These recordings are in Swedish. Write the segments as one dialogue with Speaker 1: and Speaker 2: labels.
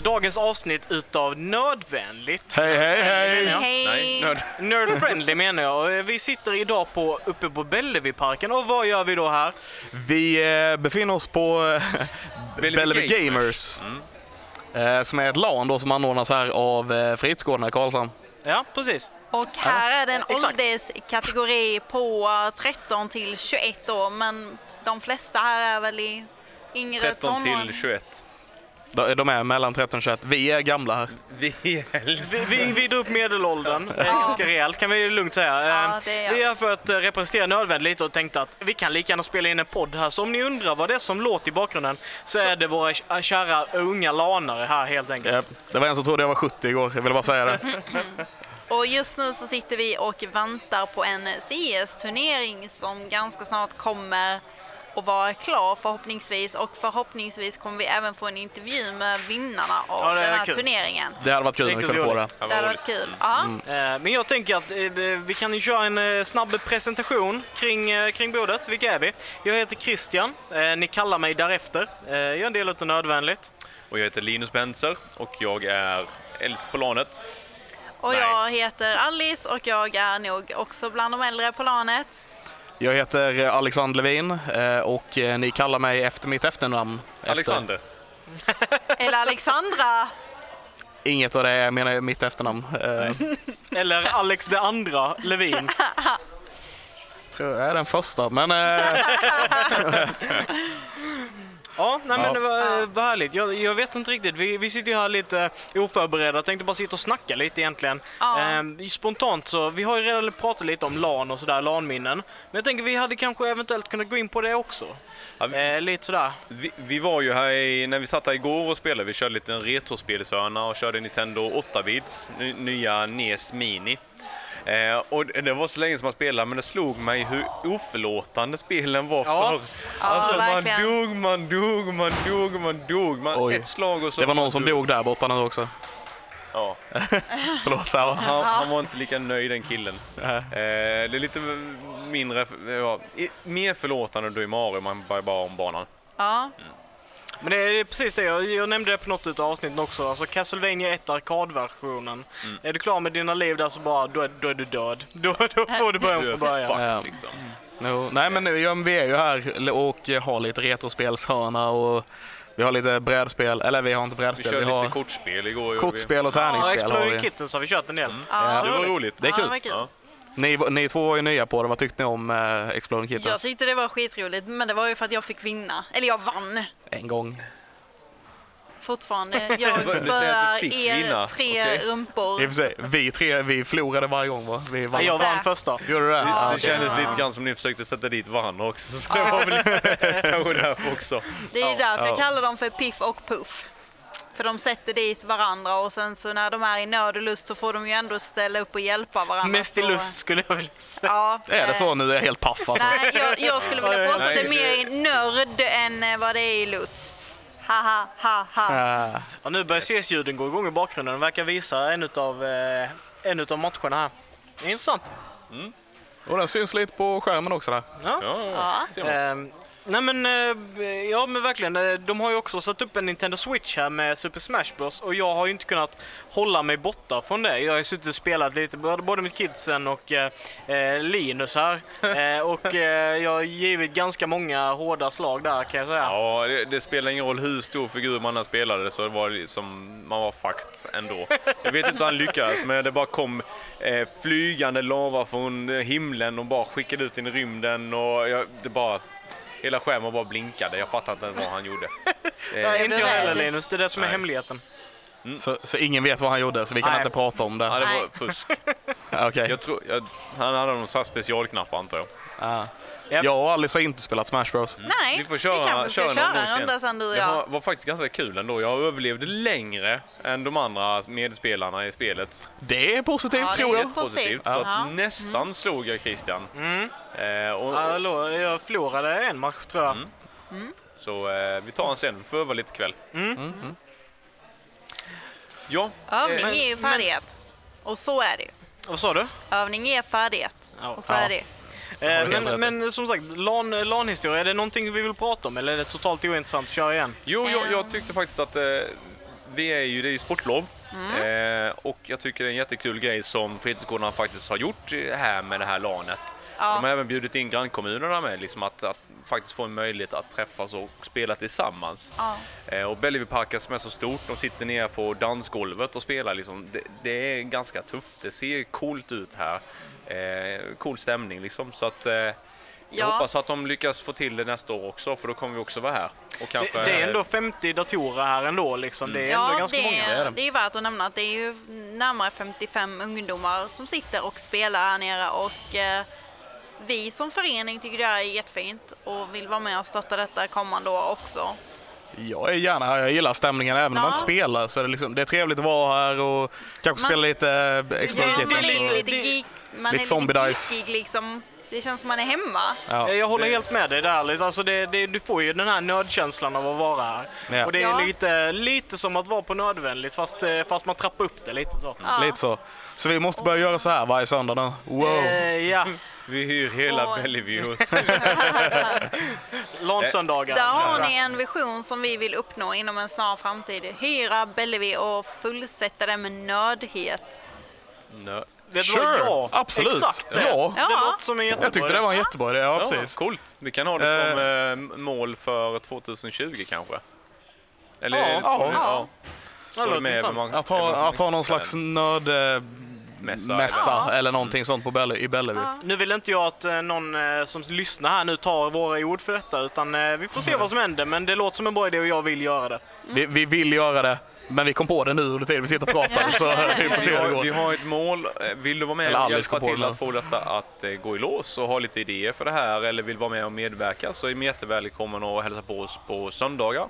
Speaker 1: till dagens avsnitt utav Nödvändigt.
Speaker 2: Hej, hej, hej!
Speaker 3: Nej,
Speaker 4: Hej!
Speaker 3: nörd.
Speaker 1: Nerd friendly menar jag. Vi sitter idag på, uppe på Bellevueparken och vad gör vi då här?
Speaker 2: Vi eh, befinner oss på eh,
Speaker 3: Bellevue
Speaker 2: Bellevue
Speaker 3: Gamers.
Speaker 2: Gamers. Eh, som är ett LAN då som anordnas här av eh, Fritidsgården i Karlshamn.
Speaker 1: Ja, precis.
Speaker 4: Och här är det en ålderskategori på 13 till 21 år, men de flesta här är väl i yngre
Speaker 3: 13
Speaker 4: tonår.
Speaker 3: till 21.
Speaker 2: De de är mellan 13 och 21. Vi är gamla här.
Speaker 3: Vi.
Speaker 1: Vi, vi, vi drog upp medelåldern eh, ganska rejält kan vi lugnt säga.
Speaker 4: Ja,
Speaker 1: Eh,
Speaker 4: det är
Speaker 1: vi är för att eh, representera Nödvändigt lite och tänkte att vi kan lika gärna spela in en podd här. Så om ni undrar vad det är som låter i bakgrunden så är det våra k- kära unga lanare här helt enkelt.
Speaker 2: Eh, Det var en som trodde jag var 70 igår, jag ville bara säga det.
Speaker 4: Och just nu så sitter vi och väntar på en CS-turnering som ganska snart kommer att vara klar förhoppningsvis. Och förhoppningsvis kommer vi även få en intervju med vinnarna av
Speaker 1: Ja,
Speaker 4: den här
Speaker 1: kul.
Speaker 4: turneringen.
Speaker 2: Det hade varit kul om vi kunde få det.
Speaker 4: Det hade varit
Speaker 3: roligt.
Speaker 4: kul. Ja.
Speaker 1: Eh, Men jag tänker att eh, vi kan ju köra en eh, snabb presentation kring, eh, kring bordet. Vilka är vi? Jag heter Christian. Eh, Ni kallar mig därefter. Eh, Jag är en del av Nödvändigt.
Speaker 3: Och jag heter Linus Benser och jag är äldst på lanet.
Speaker 4: Och
Speaker 3: Nej.
Speaker 4: jag heter Alice och jag är nog också bland de äldre på planet.
Speaker 2: Jag heter eh, Alexander Levin eh, och eh, ni kallar mig efter mitt efternamn. Efter.
Speaker 3: Alexander.
Speaker 4: Eller Alexandra.
Speaker 2: Inget av det är mina- mitt efternamn.
Speaker 1: Eller Alex det andra Levin.
Speaker 2: tror jag är den första, men
Speaker 1: Ja, nej, men
Speaker 2: Ja.
Speaker 1: det var, var härligt. Jag, jag vet inte riktigt. Vi, vi sitter ju här lite eh, oförberedda. Tänkte bara sitta och snacka lite egentligen.
Speaker 4: Ja.
Speaker 1: Ehm, spontant så, vi har ju redan pratat lite om LAN och sådär, LAN-minnen. Men jag tänker vi hade kanske eventuellt kunnat gå in på det också.
Speaker 3: Ja, vi,
Speaker 1: Eh, lite sådär.
Speaker 3: vi, vi var ju här i, när vi satt här igår och spelade, vi körde lite en retrospelshörna och körde Nintendo 8-bits, ny- nya NES Mini. Eh, och det var så länge som man spelade, men det slog mig hur oförlåtande spelen var
Speaker 1: Ja.
Speaker 3: förr.
Speaker 4: Ja,
Speaker 3: Alltså man
Speaker 4: verkligen.
Speaker 3: dog, man dog, man dog, man dog. Man,
Speaker 2: Oj.
Speaker 3: ett slag och så...
Speaker 2: det var någon som dog där borta nu också.
Speaker 3: Ja.
Speaker 2: Förlåt, Sarah.
Speaker 3: Han, han var inte lika nöjd den killen. Eh, det är lite mindre, ja, mer förlåtande då i Mario, man bara, bara om banan.
Speaker 4: Ja.
Speaker 1: Men det är precis det, jag, jag nämnde det på något av avsnitten också. Alltså Castlevania 1 arkadversionen.
Speaker 3: Mm.
Speaker 1: Är du klar med dina liv där så bara, då är, då är du död. Då, då får du börja
Speaker 3: Du är
Speaker 1: från början.
Speaker 3: fucked,
Speaker 2: Ja.
Speaker 3: liksom.
Speaker 2: Jo, nej men ja, men vi är ju här och har lite retrospelshörna och vi har lite brädspel, eller vi har inte
Speaker 3: Vi
Speaker 2: brädspel,
Speaker 3: körde
Speaker 2: vi har
Speaker 3: lite kortspel igår. vi.
Speaker 2: kortspel och
Speaker 1: Ja,
Speaker 2: tärningsspel har
Speaker 1: Exploding
Speaker 2: vi.
Speaker 1: Kittens har vi kört en del.
Speaker 4: Ja.
Speaker 3: Det var roligt.
Speaker 2: Det är
Speaker 4: Ja,
Speaker 2: kul.
Speaker 4: det var kul.
Speaker 3: Ja.
Speaker 2: Ni, ni två var ju nya på det, vad tyckte ni om eh, Exploding
Speaker 4: Jag
Speaker 2: Kittens?
Speaker 4: tyckte det var skitroligt, men det var ju för att jag fick vinna. Eller jag vann.
Speaker 2: En gång.
Speaker 4: Fortfarande. Jag spöar er
Speaker 3: vinna,
Speaker 4: tre
Speaker 3: okej.
Speaker 4: rumpor.
Speaker 2: I och för sig, vi tre, vi förlorade varje gång va? Vi vann.
Speaker 1: jag vann första.
Speaker 2: Gjorde du det? Ja,
Speaker 3: Det
Speaker 2: okej.
Speaker 3: kändes lite grann som ni försökte sätta dit varandra också. Så det var väl lite kanske därför också.
Speaker 4: Det är därför
Speaker 2: Ja.
Speaker 4: jag kallar dem för Piff och Puff. För de sätter dit varandra och sen så när de är i nöd och lust så får de ju ändå ställa upp och hjälpa varandra.
Speaker 1: Mest i
Speaker 4: så-
Speaker 1: lust skulle jag vilja säga.
Speaker 4: Ja,
Speaker 2: Är det så nu? är jag helt paff alltså.
Speaker 4: Nej, jag, jag skulle vilja påstå att det är mer i nörd än eh, vad det är i lust. Haha, ha, ha.
Speaker 2: Äh,
Speaker 1: Ja, nu börjar CS-ljuden gå igång i bakgrunden. De verkar visa en utav, eh, en utav matcherna här. Det är intressant.
Speaker 2: och den syns lite på skärmen också där.
Speaker 1: Ja.
Speaker 3: Ja,
Speaker 4: Ja
Speaker 1: nej men, eh, ja men verkligen. Eh, de har ju också satt upp en Nintendo Switch här med Super Smash Bros. Och jag har ju inte kunnat hålla mig borta från det. Jag har ju suttit och spelat lite, både med kidsen och eh, eh, Linus här. Eh, och eh, jag har givit ganska många hårda slag där kan jag säga.
Speaker 3: Ja, det, det spelar ingen roll hur stor figur man än spelade så det var liksom, man var fucked ändå. Jag vet inte hur han lyckades men det bara kom eh, flygande lava från himlen och bara skickade ut in i rymden och jag, det bara Hela skärmen bara blinkade, jag fattar inte vad han gjorde.
Speaker 1: Ja,
Speaker 3: Eh,
Speaker 1: inte jag heller? Linus, det är det som är
Speaker 3: Nej.
Speaker 1: hemligheten.
Speaker 2: Så, så ingen vet vad han gjorde, så vi kan
Speaker 1: Nej.
Speaker 2: inte prata om det.
Speaker 3: det
Speaker 4: Nej.
Speaker 3: var fusk.
Speaker 2: Okej.
Speaker 3: Jag tror, jag, han hade någon sån här specialknapp antar jag.
Speaker 2: Ja.
Speaker 1: Japp.
Speaker 2: Jag och Alice har inte spelat Smash Bros.
Speaker 4: Nej,
Speaker 3: Vi får köra,
Speaker 4: vi kanske ska
Speaker 3: köra
Speaker 4: köra en
Speaker 3: sen.
Speaker 4: runda sen du och
Speaker 3: Det var,
Speaker 4: jag.
Speaker 3: faktiskt ganska kul ändå. Jag överlevde längre än de andra medspelarna i spelet.
Speaker 2: Det är positivt
Speaker 4: Ja,
Speaker 2: tror jag.
Speaker 4: ju positivt.
Speaker 3: Så att
Speaker 4: Ja.
Speaker 3: nästan slog jag Christian.
Speaker 1: Mm.
Speaker 3: Eh, och,
Speaker 1: Hallå, jag förlorade en match tror jag.
Speaker 3: Mm. Så eh, vi tar en sen, får öva lite kväll.
Speaker 1: Mm.
Speaker 3: Ja,
Speaker 4: Övning
Speaker 3: eh,
Speaker 4: är ju färdighet. Och så är det ju.
Speaker 1: Vad sa du?
Speaker 4: Övning är färdighet.
Speaker 1: Ja.
Speaker 4: Och så
Speaker 2: Ja.
Speaker 4: är det.
Speaker 1: Eh, men, men som sagt, LAN, LAN-historia, är det någonting vi vill prata om eller är det totalt ointressant att köra igen?
Speaker 3: jo, jag, jag tyckte faktiskt att eh, vi är ju, det är ju sportlov eh, och jag tycker det är en jättekul grej som fritidsgårdarna faktiskt har gjort eh, här med det här LANet.
Speaker 4: Ja.
Speaker 3: De har även bjudit in grannkommunerna med, liksom att, att faktiskt få en möjlighet att träffas och spela tillsammans.
Speaker 4: Ja.
Speaker 3: Eh, och Bellevueparken som är så stort, de sitter nere på dansgolvet och spelar. Liksom. Det, det är ganska tufft, det ser coolt ut här. Eh, cool stämning liksom. Så att, eh, jag
Speaker 4: Ja.
Speaker 3: hoppas att de lyckas få till det nästa år också, för då kommer vi också vara här. Och kanske,
Speaker 1: Det, det är ändå 50 datorer här ändå liksom. Det är ändå
Speaker 4: Ja,
Speaker 1: ganska
Speaker 4: det,
Speaker 1: många.
Speaker 4: är, det är värt att nämna att det är ju närmare 55 ungdomar som sitter och spelar här nere och eh, vi som förening tycker det är jättefint och vill vara med och stötta detta kommande år också.
Speaker 2: Jag är gärna här, jag gillar stämningen även om
Speaker 4: Ja.
Speaker 2: jag inte spelar. Så det, är liksom, det är trevligt att vara här och kanske
Speaker 4: Man-
Speaker 2: spela lite eh,
Speaker 4: Ja,
Speaker 2: Explode
Speaker 4: man är lite geek, man
Speaker 2: lite
Speaker 4: är lite geekig liksom. Det känns som man är hemma.
Speaker 2: Ja.
Speaker 1: Jag håller helt med dig där. Liksom. Alltså det, det, du får ju den här nödkänslan av att vara här.
Speaker 2: Ja.
Speaker 1: Och det är
Speaker 4: Ja.
Speaker 1: lite, lite som att vara på nödvändigt fast, eh, fast man trappar upp det lite så.
Speaker 4: Ja.
Speaker 2: Lite så. Så vi måste börja göra så här varje söndag nu. Wow!
Speaker 1: Eh, ja,
Speaker 3: Vi hyr hela
Speaker 4: Och-
Speaker 3: Bellevue.
Speaker 1: LAN-söndagar.
Speaker 4: Där har ni en vision som vi vill uppnå inom en snar framtid. Hyra Bellevue och fullsätta det med nördhet.
Speaker 1: Du vad?
Speaker 2: Sure,
Speaker 1: Ja,
Speaker 2: absolut.
Speaker 1: Exakt det.
Speaker 2: Ja.
Speaker 1: Det
Speaker 4: Ja.
Speaker 1: låter som en jättebra
Speaker 2: Jag tyckte det var en jättebra idé, ja,
Speaker 3: Ja,
Speaker 2: precis.
Speaker 3: coolt. Vi kan ha det som eh, mål för 2020 kanske. Eller
Speaker 1: Ja,
Speaker 3: det-
Speaker 2: ja.
Speaker 3: ja.
Speaker 1: Det
Speaker 3: Står det med
Speaker 2: Att ha, att ha någon slags nördmässa
Speaker 3: Mässa,
Speaker 2: mässa
Speaker 3: eller-
Speaker 2: eller någonting sånt på Belle, i Bellevue.
Speaker 4: Ja.
Speaker 1: Nu vill inte jag att eh, någon eh, som lyssnar här nu tar våra ord för detta utan eh, vi får se vad som händer men det låter som en bra idé och jag vill göra det.
Speaker 2: Vi, vi vill göra det, men vi kom på det nu under tiden vi sitter och pratar. så vi får se hur det
Speaker 3: har, vi
Speaker 2: går.
Speaker 3: har ett mål. Vill du vara med och hjälpa till
Speaker 2: det.
Speaker 3: att få detta att gå i lås och ha lite idéer för det här eller vill vara med och medverka så är ni jättevälkommen att hälsa på oss på söndagar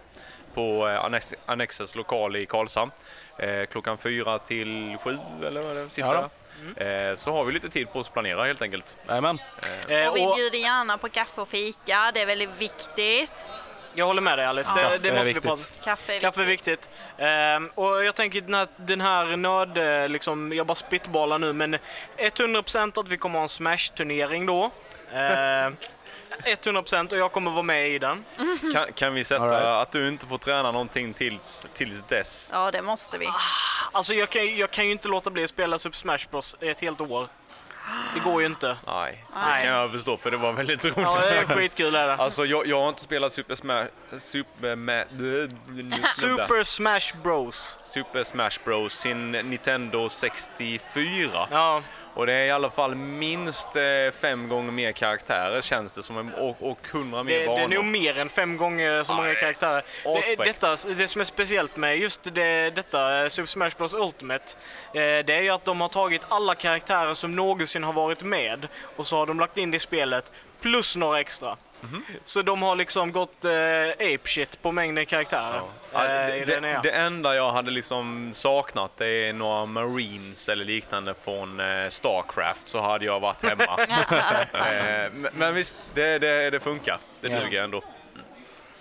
Speaker 3: på eh, Annex, Annexes lokal i Karlshamn. Eh, klockan fyra till sju eller vad det sitter. Eh, så har vi lite tid på oss att planera helt enkelt.
Speaker 2: Jajamän.
Speaker 1: Eh,
Speaker 4: Och vi bjuder gärna på kaffe och fika, det är väldigt viktigt.
Speaker 1: jag håller med dig Alice,
Speaker 4: Ja.
Speaker 1: det,
Speaker 2: Kaffe
Speaker 1: det
Speaker 2: är
Speaker 1: måste vi
Speaker 2: viktigt.
Speaker 1: prata
Speaker 4: Kaffe är
Speaker 1: Kaffe är viktigt. Ehm, och jag tänker den här, den här nörd, eh, liksom, jag bara spitballar nu, men 100% att vi kommer ha en Smash-turnering då. Ehm, 100% och jag kommer vara med i den.
Speaker 3: Kan, kan vi sätta
Speaker 2: right.
Speaker 3: att du inte får träna någonting tills, tills dess?
Speaker 4: Ja, det måste vi.
Speaker 1: Alltså jag kan, jag kan ju inte låta bli att spela Super Smash Bros ett helt år. Det går ju inte.
Speaker 3: Nej,
Speaker 1: Nej.
Speaker 3: det kan jag förstå för det var väldigt roligt.
Speaker 1: Ja, det är skitkul är det.
Speaker 3: Alltså jag, jag har inte spelat Super Smash... Super, Ma,
Speaker 1: Super Smash Bros.
Speaker 3: Super Smash Bros sin Nintendo 64.
Speaker 1: Ja,
Speaker 3: Och det är i alla fall minst eh, fem gånger mer karaktärer känns det som och, och hundra mer
Speaker 1: det, det
Speaker 3: banor.
Speaker 1: är nog mer än fem gånger så många
Speaker 3: det är
Speaker 1: karaktärer. Det, detta, det som är speciellt med just det, detta eh, Super Smash Bros Ultimate, eh, det är ju att de har tagit alla karaktärer som någonsin har varit med och så har de lagt in det i spelet plus några extra. Så de har liksom gått eh, ape-shit på mängden karaktärer.
Speaker 3: Ja,
Speaker 1: eh, i
Speaker 3: det,
Speaker 1: den
Speaker 3: det, enda jag hade liksom saknat det är några Marines eller liknande från eh, Starcraft så hade jag varit hemma. eh, men, men visst, det, det, det funkar. Det
Speaker 2: Ja.
Speaker 3: duger ändå.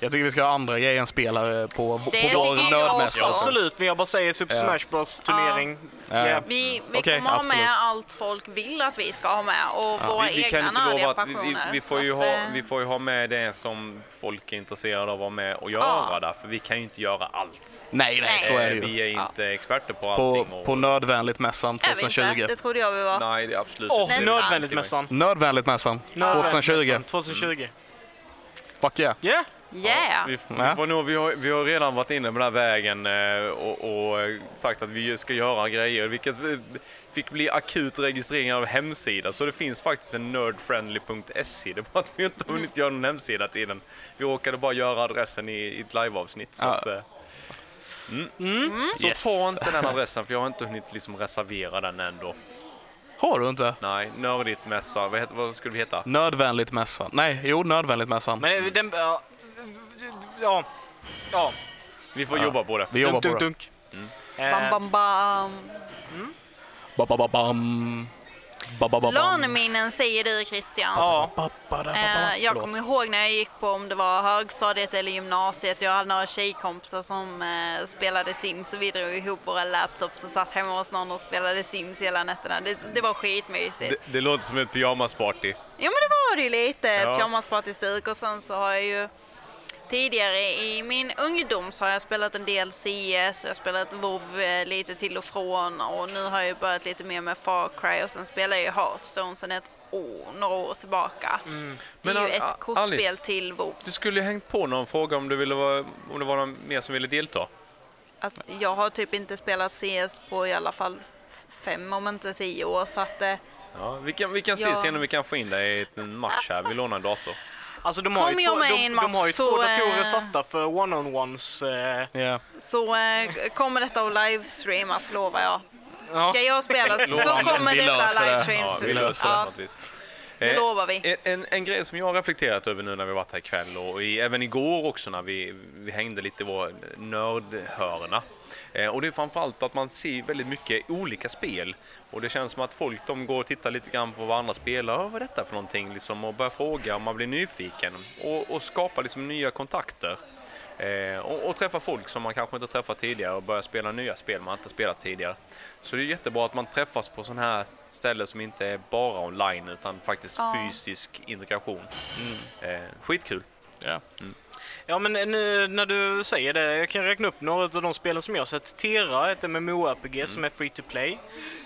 Speaker 2: Jag tycker vi ska ha andra grejer än spelare på, på vår nördmässa.
Speaker 1: Absolut, men jag bara säger Super
Speaker 2: Ja.
Speaker 1: Smash Bros turnering.
Speaker 2: Ja.
Speaker 1: Ja.
Speaker 4: Vi, vi
Speaker 2: Okej,
Speaker 4: kommer ha med allt folk vill att vi ska ha med och våra
Speaker 3: Vi, vi kan
Speaker 4: egna
Speaker 3: inte
Speaker 4: nördiga
Speaker 3: lova att vi,
Speaker 4: passioner.
Speaker 3: vi, vi, får ju ha,
Speaker 4: eh,
Speaker 3: vi får ju ha med det som folk är intresserade av att vara med och göra
Speaker 4: Ja.
Speaker 3: där, för vi kan ju inte göra allt.
Speaker 2: Nej, nej,
Speaker 4: Nej.
Speaker 2: så är det
Speaker 3: Eh,
Speaker 2: ju.
Speaker 3: Vi är inte experter på
Speaker 2: På,
Speaker 3: allting. och-
Speaker 2: på Nödvändigt-mässan
Speaker 4: är vi
Speaker 2: 2020.
Speaker 4: inte? Det trodde jag vi var.
Speaker 3: Nej, det är absolut
Speaker 1: Åh,
Speaker 3: inte.
Speaker 4: Nästan.
Speaker 1: Nödvändigt-mässan.
Speaker 2: Nödvändigt-mässan 2020.
Speaker 1: Nödvändigt-mässan 2020.
Speaker 2: Fuck yeah.
Speaker 1: Yeah.
Speaker 4: Yeah!
Speaker 3: Vi, vi, får nog, vi, har, vi har redan varit inne på den här vägen eh, och, och sagt att vi ska göra grejer, vilket vi- fick bli akut registrering av hemsida. Så det finns faktiskt en nerdfriendly.se. Det är bara att vi inte har hunnit göra någon hemsida till den. Vi råkade bara göra adressen i, i ett liveavsnitt. Så,
Speaker 2: Ja.
Speaker 3: att, eh, mm. så
Speaker 2: Yes.
Speaker 3: ta inte den adressen för jag har inte hunnit liksom reservera den ändå.
Speaker 2: Har du inte?
Speaker 3: Nej, nördigt mässa. Vad, heter, vad skulle vi heta?
Speaker 2: Nödvändigt-mässan. Nej, jo, Nödvändigt-mässan.
Speaker 1: Men det- den... Ja. Ja. ja.
Speaker 3: Vi får
Speaker 2: Ja.
Speaker 3: jobba på det.
Speaker 2: Vi jobbar
Speaker 1: dunk,
Speaker 2: på det.
Speaker 1: dunk, dunk.
Speaker 4: Bam,
Speaker 1: Eh,
Speaker 4: bam, bam.
Speaker 2: Ba-ba-ba-bam. Ba-ba-ba-bam.
Speaker 4: LAN-minnen säger du Christian.
Speaker 1: Ja.
Speaker 4: Eh, jag kommer ihåg när jag gick på om det var högstadiet eller gymnasiet. Jag hade några tjejkompisar som eh, spelade Sims och vi drog ihop våra laptops och satt hemma hos någon och spelade Sims hela nätterna. Det, det var skitmysigt.
Speaker 3: Det, det låter som ett pyjamasparty.
Speaker 4: Ja men det var det ju lite.
Speaker 3: Ja.
Speaker 4: Pyjamaspartystuk och sen så har jag ju Tidigare i min ungdom så har jag spelat en del CS, jag har spelat WoW eh, lite till och från och nu har jag börjat lite mer med Far Cry och sen spelar jag Hearthstone sen ett år, några år tillbaka. Det är
Speaker 3: Mm. Men,
Speaker 4: ju
Speaker 3: Al-
Speaker 4: ett kortspel
Speaker 3: Alice,
Speaker 4: till WoW.
Speaker 3: Du skulle ju hängt på någon fråga om, du ville vara, om det var någon mer som ville delta.
Speaker 4: Att jag har typ inte spelat CS på i alla fall fem om inte tio år så att eh,
Speaker 3: Ja, vi kan, vi kan se
Speaker 4: Ja.
Speaker 3: sen om vi kan få in dig i en match här. Vi lånar en dator.
Speaker 1: Alltså de har
Speaker 4: Kom
Speaker 1: ju
Speaker 4: jag
Speaker 1: två,
Speaker 4: med
Speaker 1: de,
Speaker 4: en
Speaker 1: de har ju
Speaker 4: match
Speaker 1: två
Speaker 4: så,
Speaker 1: datorer
Speaker 4: eh,
Speaker 1: satta för one-on-ones. Eh,
Speaker 2: Ja.
Speaker 4: så eh, kommer detta att livestreamas lovar jag.
Speaker 1: ja.
Speaker 4: Ska jag spela så kommer detta
Speaker 2: det.
Speaker 3: Ja, vi löser det på
Speaker 4: Ja,
Speaker 3: något vis.
Speaker 4: Det
Speaker 3: Eh,
Speaker 4: lovar vi.
Speaker 3: En, en grej som jag har reflekterat över nu när vi varit här ikväll och i, även igår också när vi, vi hängde lite i vår nördhörna. Eh, och det är framförallt att man ser väldigt mycket olika spel och det känns som att folk de går och tittar lite grann på vad andra spelar, "Ja, vad är detta för någonting liksom, och börjar fråga om man blir nyfiken och, och skapa liksom nya kontakter. Eh, och, och träffa folk som man kanske inte träffat tidigare och börja spela nya spel man inte spelat tidigare. Så det är jättebra att man träffas på sådana här ställen som inte är bara online utan faktiskt
Speaker 4: Ja.
Speaker 3: fysisk integration. Eh, skitkul.
Speaker 2: Ja.
Speaker 1: Ja men nu när du säger det, jag kan räkna upp några av de spelen som jag har sett. Tera, ett MMORPG som är free to play.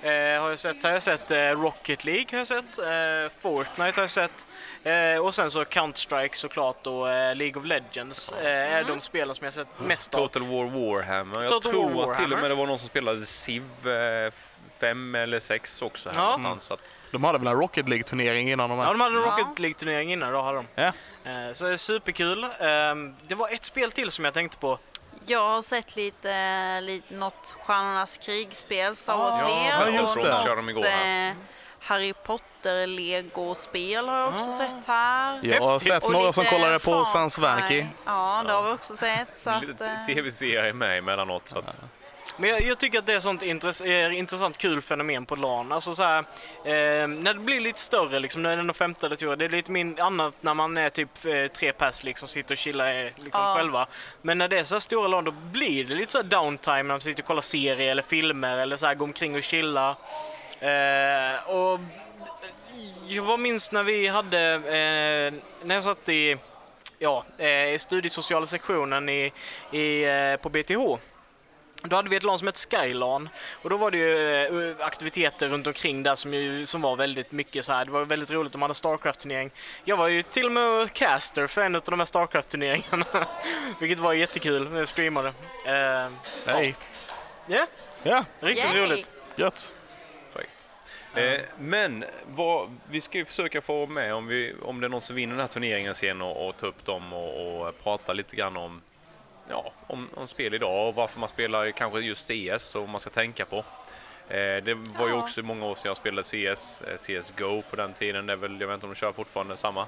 Speaker 1: Eh, har jag sett, har jag sett eh, Rocket League har jag sett, eh, Fortnite har jag sett. Eh, och sen så Counter-Strike såklart och eh, League of Legends eh, är de spelen som jag har sett mest av.
Speaker 3: Total War Warhammer. Jag
Speaker 1: Total
Speaker 3: tror
Speaker 1: War
Speaker 3: att till och
Speaker 1: Warhammer.
Speaker 3: med det var någon som spelade Civ 5 eller 6 också här
Speaker 1: Ja.
Speaker 3: någonstans. Så att,
Speaker 2: De hade väl en Rocket League-turnering innan de
Speaker 1: Ja,
Speaker 2: här?
Speaker 1: de hade en
Speaker 4: Ja.
Speaker 1: Rocket League-turnering innan, då hade de.
Speaker 2: Ja.
Speaker 1: Eh, så det är superkul. Eh, det var ett spel till som jag tänkte på.
Speaker 4: Jag har sett lite, lite något Stjärnornas krig-spel, Star Wars-spel.
Speaker 2: ja, just
Speaker 4: och
Speaker 2: det.
Speaker 4: något,
Speaker 3: Körde de igår här.
Speaker 4: eh, Harry Potter-legospel har jag också
Speaker 1: Ah.
Speaker 4: sett här.
Speaker 2: Jag har
Speaker 1: Häftigt.
Speaker 2: sett några som kollade på Sans. Vanky.
Speaker 4: Ja, det har vi också sett. Så att,
Speaker 3: lite
Speaker 4: eh,
Speaker 3: tv-serier med emellanåt. Så att,
Speaker 1: Men jag, jag tycker att det är sånt intress eh, intressant, kul fenomen på LAN. Alltså så här, eh, när det blir lite större, liksom, när det är nog femte datorer, det är lite min annat när man är typ eh, tre pers, liksom, sitter och chillar eh, liksom,
Speaker 4: Ja.
Speaker 1: själva. Men när det är så här stora LAN, då blir det lite så downtime när man sitter och kollar serier eller filmer eller så här, går omkring och chillar. Eh, och jag bara minns när vi hade, eh, när jag satt i, ja, eh, i studiesociala sektionen i, i, eh, på BTH. Då hade vi ett LAN som hette Skylan och då var det ju eh, aktiviteter runt omkring där som, ju, som var väldigt mycket så här. Det var väldigt roligt, de hade Starcraft-turnering. Jag var ju till och med caster för en av de här Starcraft-turneringarna. Vilket var jättekul, när jag streamade. Eh,
Speaker 2: Nej.
Speaker 1: Ja,
Speaker 2: Ja,
Speaker 1: riktigt
Speaker 4: Yay!
Speaker 1: roligt.
Speaker 2: gött.
Speaker 3: Perfekt. Eh, men vad, vi ska ju försöka få med om, vi, om det är någon som vinner den här turneringen sen och, och ta upp dem och, och prata lite grann om, ja, om, om spel idag och varför man spelar kanske just CS och vad man ska tänka på. Eh, det var ju också många år sedan jag spelade CS, eh, CSGO på den tiden. Det är väl, jag vet inte om de kör fortfarande samma.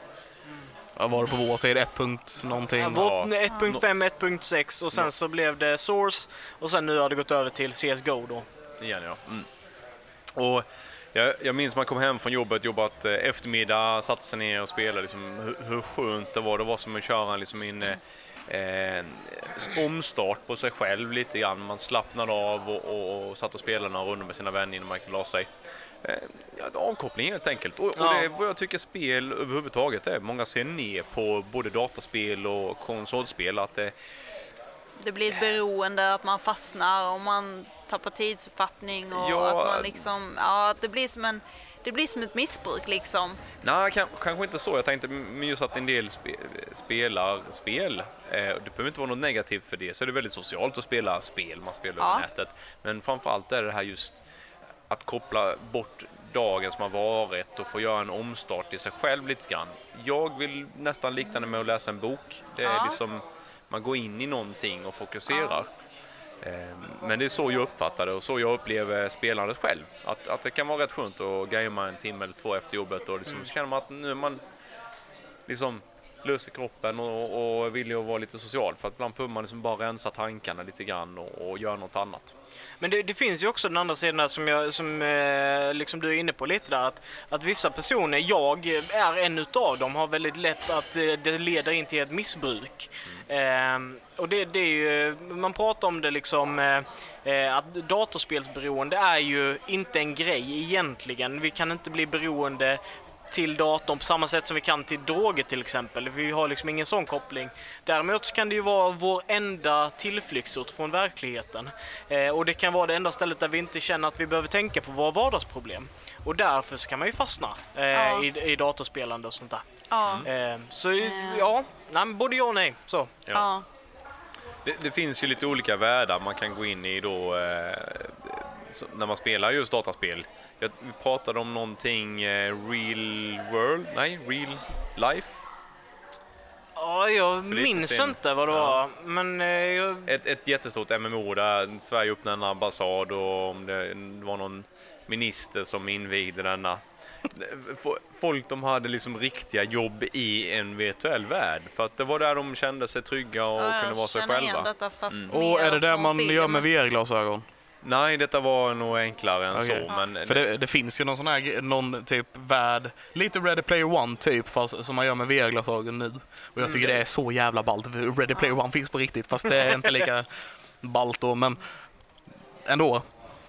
Speaker 2: Vad var det på vår? Ett punkt någonting?
Speaker 1: Ja, vår- 1.5, 1.6 och sen så blev det Source och sen nu har det gått över till CSGO då.
Speaker 3: Igen ja. Mm. Och jag, jag minns man kom hem från jobbet, jobbat eh, eftermiddag, satte sig ner och spelade. Liksom, hur, hur skönt det var. Det var som att köra en, liksom, en eh, eh, omstart på sig själv lite grann. Man slappnade av och, och, och satt och spelade några runder med sina vänner innan man gick och la sig. Eh, ja, avkoppling helt enkelt. Och, och
Speaker 1: Ja.
Speaker 3: det är vad jag tycker spel överhuvudtaget är. Många ser ner på både dataspel och konsolspel. Att det,
Speaker 4: Det blir ett beroende, att man fastnar och man tappar tidsuppfattning och
Speaker 3: Ja.
Speaker 4: att man liksom, ja det blir som en, det blir som ett missbruk liksom.
Speaker 3: Nej, kan, kanske inte så. Jag tänkte just att en del spe, spelar spel. Eh, det behöver inte vara något negativt för det. Så är det väldigt socialt att spela spel. Man spelar
Speaker 4: Ja.
Speaker 3: över nätet. Men framförallt är det här just att koppla bort dagen som har varit och få göra en omstart i sig själv lite grann. Jag vill nästan likna det med att läsa en bok. Det är
Speaker 4: Ja.
Speaker 3: liksom, man går in i någonting och fokuserar. Eh, Men det är så jag uppfattar det och så jag upplever spelandet själv. Att, att det kan vara rätt skönt att gamea en timme eller två efter jobbet och liksom, så känner man att nu är man liksom löser kroppen och, och vill ju vara lite social. För att ibland behöver man liksom bara rensa tankarna lite grann och, och göra något annat.
Speaker 1: Men det, det finns ju också den andra sidan där som, jag, som eh, liksom du är inne på lite där. Att, att vissa personer, jag är en utav dem, har väldigt lätt att eh, det leder in till ett missbruk. Ehm, och det, det är ju, man pratar om det liksom, eh, eh, att datorspelsberoende är ju inte en grej egentligen. Vi kan inte bli beroende till datorn på samma sätt som vi kan till droger till exempel. Vi har liksom ingen sån koppling. Däremot kan det ju vara vår enda tillflyktsort från verkligheten. Eh, och det kan vara det enda stället där vi inte känner att vi behöver tänka på våra vardagsproblem. Och därför så kan man ju fastna eh,
Speaker 4: Ja.
Speaker 1: i, i datorspelande och sånt där.
Speaker 4: Ja.
Speaker 1: Eh, så ja, nej, både ja och nej. Så.
Speaker 4: Ja.
Speaker 3: Det, det finns ju lite olika världar man kan gå in i då eh, så, när man spelar just dataspel. Vi pratade om någonting eh, real world, nej, real life.
Speaker 1: Ja, jag minns
Speaker 3: sen.
Speaker 1: inte vad det
Speaker 3: Ja.
Speaker 1: var. Men eh, jag,
Speaker 3: Ett, ett jättestort MMO där Sverige öppnade en ambassad och om det var någon minister som invigde denna. Folk de hade liksom riktiga jobb i en virtuell värld för att det var där de kände sig trygga och
Speaker 4: Ja,
Speaker 3: kunde vara sig själva.
Speaker 4: Detta fast
Speaker 3: Mm.
Speaker 2: Och är det
Speaker 4: från
Speaker 2: man
Speaker 4: film.
Speaker 2: gör med VR-glasögon?
Speaker 3: Nej, detta var nog enklare än
Speaker 2: Okej.
Speaker 3: så. Men
Speaker 2: För det, det finns ju någon sån här någon typ värld, lite Ready Player One typ, fast som man gör med VR-glasögon nu. Och jag tycker det är så jävla ballt. Ready Player One finns på riktigt, fast det är inte lika ballt då, men ändå.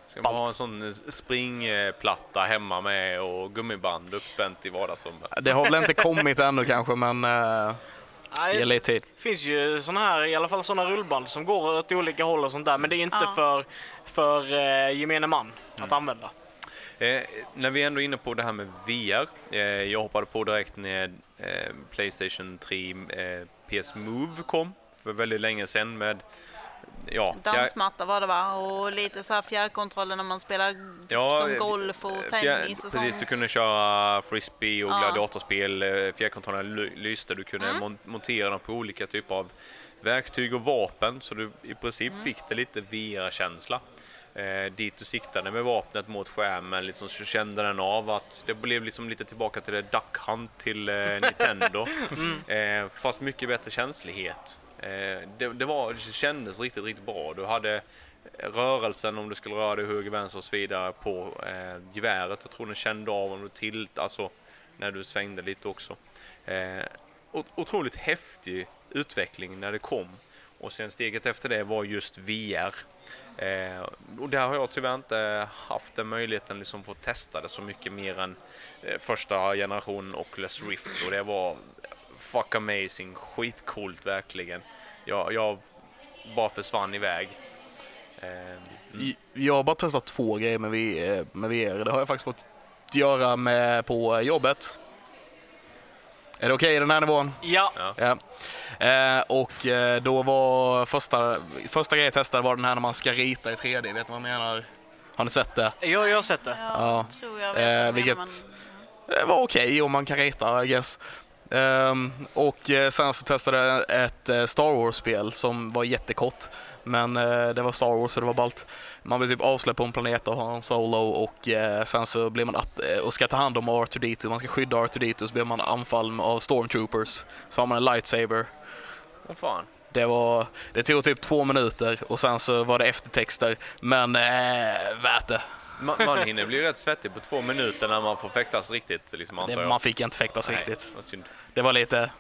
Speaker 3: Ska man ha en sån springplatta hemma med och gummiband uppspänt i vardagsrummet?
Speaker 2: Det har väl inte kommit ännu kanske, men uh,
Speaker 1: nej,
Speaker 2: ge lite tid.
Speaker 1: Det finns ju såna här, i alla fall såna rullband som går åt olika håll och sånt där. Men det är inte
Speaker 4: Ja.
Speaker 1: för, för eh, gemene man att använda.
Speaker 3: Eh, när vi ändå är inne på det här med VR. Eh, jag hoppade på direkt när eh, Playstation 3 eh, PS Move kom för väldigt länge sedan med ja, fjär-
Speaker 4: Dansmatta var det va? Och lite så här fjärrkontroller när man spelar typ
Speaker 3: Ja,
Speaker 4: som
Speaker 3: eh,
Speaker 4: golf och
Speaker 3: fjär-
Speaker 4: tennis och
Speaker 3: Precis,
Speaker 4: sånt.
Speaker 3: du kunde köra frisbee och
Speaker 4: Ja.
Speaker 3: gladiatorspel. eh, Fjärrkontrollerna ly- lyste. Du kunde
Speaker 4: Mm.
Speaker 3: mon- montera dem på olika typer av verktyg och vapen. Så du i princip
Speaker 4: Mm.
Speaker 3: fick det lite VR-känsla. Eh, dit du siktade med vapnet mot skärmen liksom, så kände den av att det blev liksom lite tillbaka till det Duck Hunt till eh, Nintendo. eh, fast mycket bättre känslighet. Eh, det, det, var, det kändes riktigt, riktigt bra. Du hade rörelsen om du skulle röra dig höger, vänster och så vidare på eh, geväret. Jag tror den kände av om du tilt, alltså när du svängde lite också. Eh, otroligt häftig utveckling när det kom. Och sen steget efter det var just VR. Eh, och där har jag tyvärr inte haft den möjligheten liksom få testa det så mycket mer än eh, första generationen Oculus Rift och det var fuck amazing, skitcoolt verkligen. Jag, jag bara försvann iväg. Eh, mm.
Speaker 2: Jag har bara testat två grejer med VR, med VR. Det har jag faktiskt fått göra med på jobbet. Är det okej i den här nivån?
Speaker 1: Ja,
Speaker 2: Ja. Eh, och eh, då var första, första grejen jag testade var den här när man ska rita i 3D. Vet ni vad jag menar? Har ni sett det?
Speaker 1: jag, jag har sett det.
Speaker 4: Ja,
Speaker 2: Ja.
Speaker 4: tror jag vet
Speaker 2: Eh, vilket-
Speaker 4: men-
Speaker 2: Det var okej om man kan rita, I guess. Ehm, och eh, sen så testade jag ett eh, Star Wars-spel som var jättekort. Men eh, det var Star Wars så det var ballt. Man blir typ avsläppt på en planet och har en solo och eh, sen så blir man att, eh, och ska ta hand om R2D2. Man ska skydda R2D2 så blir man anfallen av stormtroopers. Så har man en lightsaber.
Speaker 3: Vad fan?
Speaker 2: Det, var, det tog typ två minuter och sen så var det eftertexter. Men värt det.
Speaker 3: Man, man hinner bli rätt svettig på två minuter när man får fäktas riktigt, liksom, antar
Speaker 2: det
Speaker 3: jag.
Speaker 2: man fick inte fäktas
Speaker 3: Nej,
Speaker 2: riktigt.
Speaker 3: vad synd.
Speaker 2: Det var lite...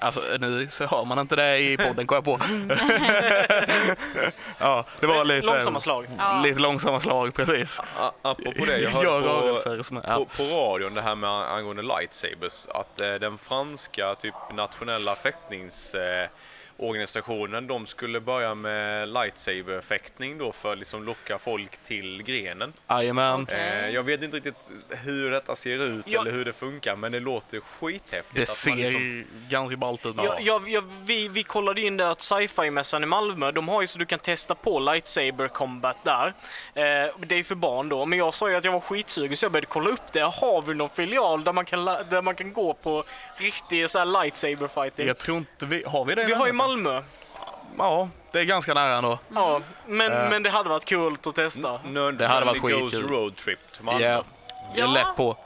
Speaker 2: Alltså nu så hör man inte det i podden, kom jag på. ja, det var lite...
Speaker 1: Långsamma slag.
Speaker 4: Ja.
Speaker 2: Lite långsamma slag, precis.
Speaker 3: A- Apropå det, jag
Speaker 2: Gör
Speaker 3: hörde på,
Speaker 2: rörelser som... Ja.
Speaker 3: på, på radion det här med angående lightsabers, att eh, den franska typ nationella fäktningsorganisationen, eh, organisationen, de skulle börja med lightsaber-fäktning då för att liksom locka folk till grenen.
Speaker 2: Jajamän.
Speaker 3: Eh, jag vet inte riktigt hur detta ser ut
Speaker 1: Ja.
Speaker 3: eller hur det funkar, men det låter skithäftigt.
Speaker 2: Det
Speaker 3: att
Speaker 2: ser
Speaker 3: man liksom,
Speaker 2: ganska ballt ut.
Speaker 1: Jag, jag, jag, vi, vi kollade in det att sci-fi-mässan i Malmö, de har ju så du kan testa på lightsaber combat där. Eh, det är för barn då, men jag sa ju att jag var skitsugen så jag började kolla upp det. Har vi någon filial där man kan, där man kan gå på riktig så här lightsaber fighting?
Speaker 2: Jag tror inte vi... Har vi det?
Speaker 1: Vi har? Malmö.
Speaker 2: Ja, det är ganska nära ändå.
Speaker 1: Ja, men,
Speaker 2: Eh.
Speaker 1: men det hade varit kul att testa.
Speaker 3: Nerd
Speaker 2: Det hade varit
Speaker 3: Goes
Speaker 2: skitkul.
Speaker 3: Road Trip till Malmö.
Speaker 2: Ja, jag är
Speaker 4: Ja.
Speaker 2: lätt på.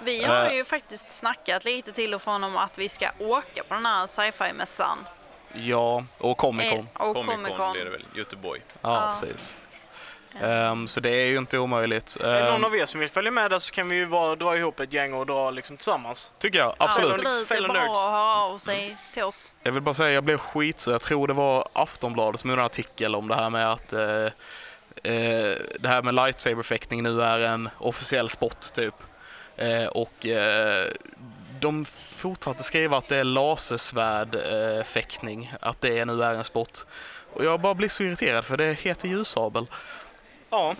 Speaker 4: Vi har
Speaker 2: Eh.
Speaker 4: ju faktiskt snackat lite till och från om att vi ska åka på den här sci-fi-mässan.
Speaker 2: Ja, och Comic Con.
Speaker 4: Eh, Och
Speaker 3: Comic
Speaker 4: Comic
Speaker 3: Con
Speaker 4: Con.
Speaker 3: blir det väl, Göteborg.
Speaker 2: Ja,
Speaker 4: Ja.
Speaker 2: precis. Ehm, så det är ju inte omöjligt.
Speaker 1: Är det någon
Speaker 2: Um,
Speaker 1: av er som vill följa med där så kan vi ju bara dra ihop ett gäng och dra liksom tillsammans.
Speaker 2: tycker jag, absolut.
Speaker 4: Absolut, det är
Speaker 1: nerds.
Speaker 4: att höra av sig till oss.
Speaker 2: Jag vill bara säga, jag blev skit så jag tror det var Aftonbladet som gjorde en artikel om det här med att eh, eh, det här med lightsaberfäktning nu är en officiell sport typ. Eh, och eh, de fortsatte skriva att det är lasersvärd eh, fäktning, att det nu är en sport. Och jag bara blir så irriterad för det heter ljussabel.
Speaker 1: Ja,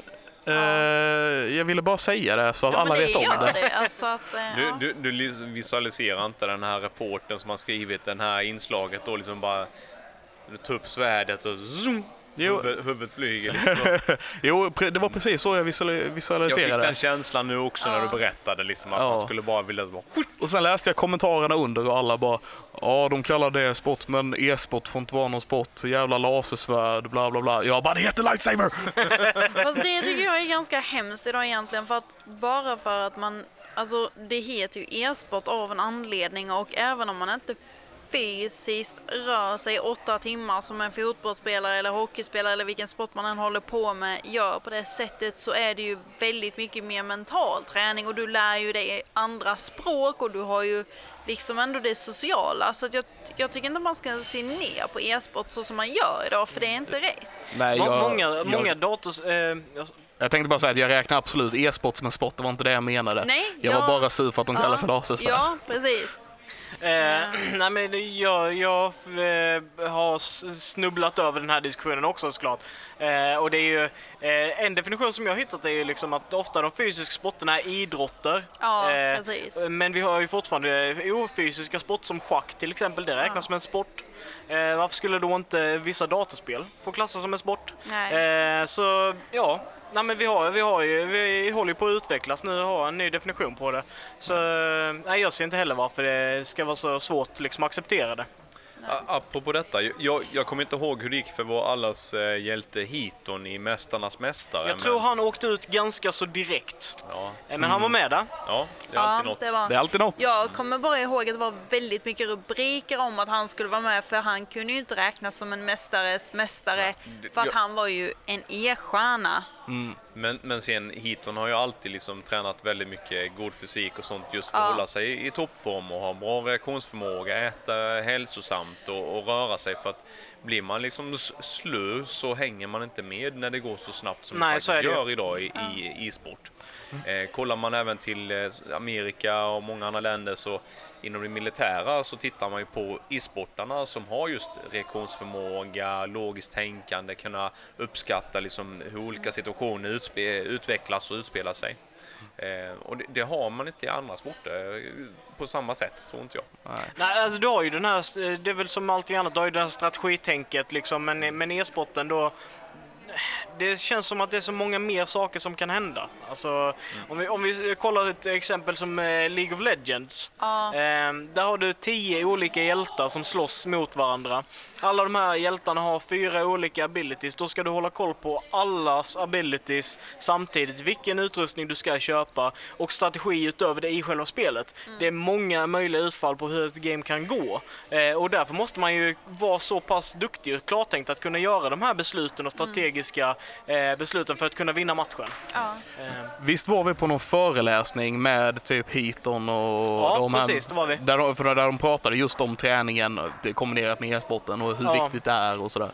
Speaker 2: Eh, jag ville bara säga det så att
Speaker 4: Ja,
Speaker 2: alla vet om det.
Speaker 4: det. Alltså att, eh,
Speaker 3: Du,
Speaker 4: ja.
Speaker 3: du, du lis- visualiserar inte den här reporten som har skrivit den här inslaget och liksom bara ta upp svärdet och zoom,
Speaker 2: Jo.
Speaker 3: huvud, huvudet flyger. Liksom.
Speaker 2: Jo, det var precis så jag visual-
Speaker 3: Jag fick
Speaker 2: visualiserade
Speaker 3: den
Speaker 2: det.
Speaker 3: känslan nu också när du berättade liksom att
Speaker 2: Ja.
Speaker 3: man skulle bara vilja bara,
Speaker 2: Och sen läste jag kommentarerna under och alla bara Ja, de kallar det sport, men e-sport får inte vara någon sport. Jävla lasersvärd, bla bla bla. Jag bara, det heter lightsaber!
Speaker 4: Fast det tycker jag är ganska hemskt idag egentligen för att bara för att man, alltså det heter ju e-sport av en anledning och även om man inte fysiskt rör sig åtta timmar som en fotbollsspelare eller hockeyspelare eller vilken sport man än håller på med gör på det sättet så är det ju väldigt mycket mer mental träning och du lär ju dig andra språk och du har ju liksom ändå det sociala så att jag, jag tycker inte man ska se ner på e-sport så som man gör idag för det är inte rätt.
Speaker 2: Nej, jag,
Speaker 1: många, många
Speaker 2: jag,
Speaker 1: dators... Eh, jag-
Speaker 2: jag tänkte bara säga att jag räknar absolut e-sport som en sport, det var inte det jag menade.
Speaker 4: Nej,
Speaker 2: jag
Speaker 4: jag-
Speaker 2: var bara sur för att de kallar det för lasersvärd.
Speaker 4: Ja, precis.
Speaker 1: Eh, nej men jag, jag eh, har snubblat över den här diskussionen också såklart. Eh, och det är ju, eh, en definition som jag hittat är ju liksom att ofta de fysiska sporterna är idrotter.
Speaker 4: Ja,
Speaker 1: Eh. Men vi har ju fortfarande ofysiska sport som schack till exempel, det räknas
Speaker 4: Ja.
Speaker 1: som en sport. Eh, varför skulle då inte vissa datorspel få klassas som en sport? Så ja, nej, men vi, har, vi, har ju, vi håller ju på att utvecklas nu och har en ny definition på det. Så nej, jag ser inte heller varför det ska vara så svårt liksom, att acceptera det.
Speaker 3: Apropå detta, jag, jag kommer inte ihåg hur det gick för vår allas eh, hjälte Hiton i Mästarnas Mästare.
Speaker 1: Jag tror
Speaker 3: men,
Speaker 1: han åkte ut ganska så direkt.
Speaker 3: Ja,
Speaker 1: Eh, Men han var med där.
Speaker 3: ja, det är alltid
Speaker 4: Ja,
Speaker 3: något.
Speaker 4: det var.
Speaker 2: Det är alltid något.
Speaker 4: Jag kommer bara ihåg att det var väldigt mycket rubriker om att han skulle vara med för han kunde ju inte räknas som en mästares mästare
Speaker 3: det-
Speaker 4: för att
Speaker 3: jag-
Speaker 4: han var ju en e-stjärna.
Speaker 3: Men, men sen Hiton har ju alltid liksom tränat väldigt mycket god fysik och sånt just för
Speaker 4: Ja.
Speaker 3: att hålla sig i, i toppform och ha bra reaktionsförmåga, äta hälsosamt och, och röra sig för att blir man liksom slö så hänger man inte med när det går så snabbt som
Speaker 1: Nej,
Speaker 3: det faktiskt gör idag i, i e-sport. Eh, kollar man även till eh, Amerika och många andra länder så inom det militära så tittar man ju på e-sportarna som har just reaktionsförmåga, logiskt tänkande, kunna uppskatta liksom hur olika situationer utspe- utvecklas och utspelar sig. Eh, och det, det har man inte i andra sporter eh, på samma sätt, tror inte jag.
Speaker 1: Nej, alltså du har ju den här, eh, det är väl som allting annat, du har ju det här strategitänket liksom, men, men e-sporten då det känns som att det är så många mer saker som kan hända. Alltså, om, vi, om vi kollar ett exempel som eh, League of Legends.
Speaker 4: Ja.
Speaker 1: Eh, där har du tio olika hjältar som slåss mot varandra. Alla de här hjältarna har fyra olika abilities. Då ska du hålla koll på allas abilities samtidigt. Vilken utrustning du ska köpa och strategi utöver det i själva spelet. Det är många möjliga utfall på hur ett game kan gå. Eh, och därför måste man ju vara så pass duktig och klartänkt att kunna göra de här besluten och strategiska eh, besluten för att kunna vinna matchen.
Speaker 4: Ja.
Speaker 1: Eh,
Speaker 2: Visst var vi på någon föreläsning med typ Hiton och
Speaker 1: Ja,
Speaker 2: de här,
Speaker 1: precis, det var vi.
Speaker 2: Där, de- för där de pratade just om träningen det kombinerat med e-sporten och hur
Speaker 1: Ja.
Speaker 2: viktigt det är och sådär.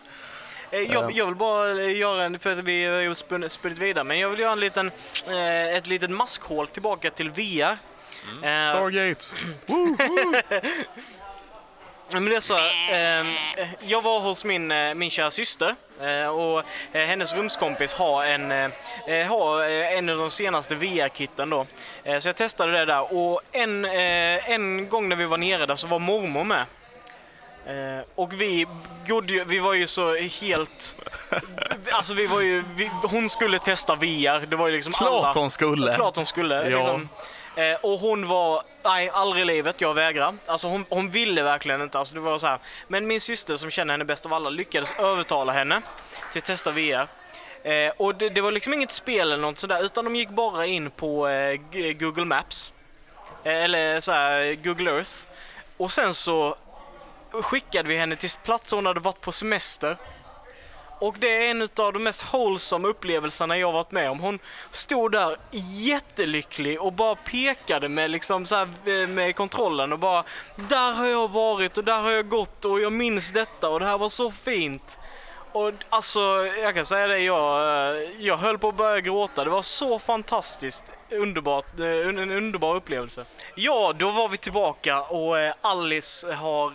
Speaker 1: Eh, Jag, jag vill bara göra en, för att vi har ju spun- spunnit vidare, men jag vill göra en liten, ett litet maskhål tillbaka till VR. Eh,
Speaker 2: Stargates!
Speaker 1: Men det är så, eh, jag var hos min, min kära syster och eh, hennes rumskompis har en, eh, har eh, en av de senaste VR-kitten då. Eh, så jag testade det där och en, eh, en gång när vi var nere där så var mormor med. Eh, och vi, ju- vi var ju så helt... Alltså vi var ju, vi, hon skulle testa VR. Det var ju liksom alla...
Speaker 2: Klart hon skulle!
Speaker 1: Klart hon skulle.
Speaker 2: Ja.
Speaker 1: Liksom. Eh, och hon var, nej aldrig i livet, jag vägrar. Alltså hon, hon ville verkligen inte. Alltså det var så här. Men min syster som känner henne bäst av alla lyckades övertala henne till att testa VR. Eh, och det, det var liksom inget spel eller något sådär, utan de gick bara in på eh, Google Maps. Eh, eller så här, Google Earth. Och sen så skickade vi henne till platser hon hade varit på semester. Och det är en av de mest wholesome upplevelserna jag varit med om. Hon stod där jättelycklig och bara pekade med, liksom så här, eh, med kontrollen och bara Där har jag varit och där har jag gått och jag minns detta och det här var så fint. Och alltså, jag kan säga det, jag, eh, jag höll på att börja gråta. Det var så fantastiskt underbart, eh, en underbar upplevelse. Ja, då var vi tillbaka och Alice har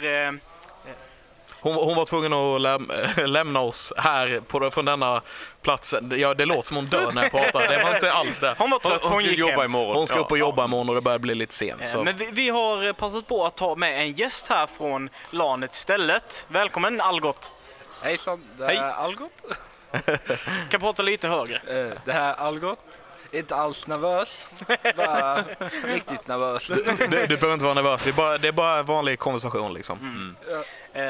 Speaker 1: eh,
Speaker 2: Hon, hon var tvungen att läm lämna oss här på, från denna platsen. Ja, det låter som hon dör när jag pratar. Det var inte alls det.
Speaker 1: Hon var trött,
Speaker 3: Hon,
Speaker 1: hon, gick
Speaker 3: jobba
Speaker 1: hem.
Speaker 3: imorgon.
Speaker 2: Hon ska
Speaker 3: Ja.
Speaker 2: upp och jobba imorgon och det börjar bli lite sent.
Speaker 1: Eh,
Speaker 2: Så.
Speaker 1: Men vi, vi har eh, passat på att ta med en gäst här från LANet istället. Välkommen Algot!
Speaker 5: Hejsan, det
Speaker 3: Hej.
Speaker 5: är Algot.
Speaker 1: Kan prata lite högre.
Speaker 5: Eh, Det här är Algot. Inte alls nervös, bara riktigt nervös.
Speaker 2: Du, du behöver inte vara nervös. Vi bara, det är bara vanlig konversation liksom.
Speaker 1: Eh,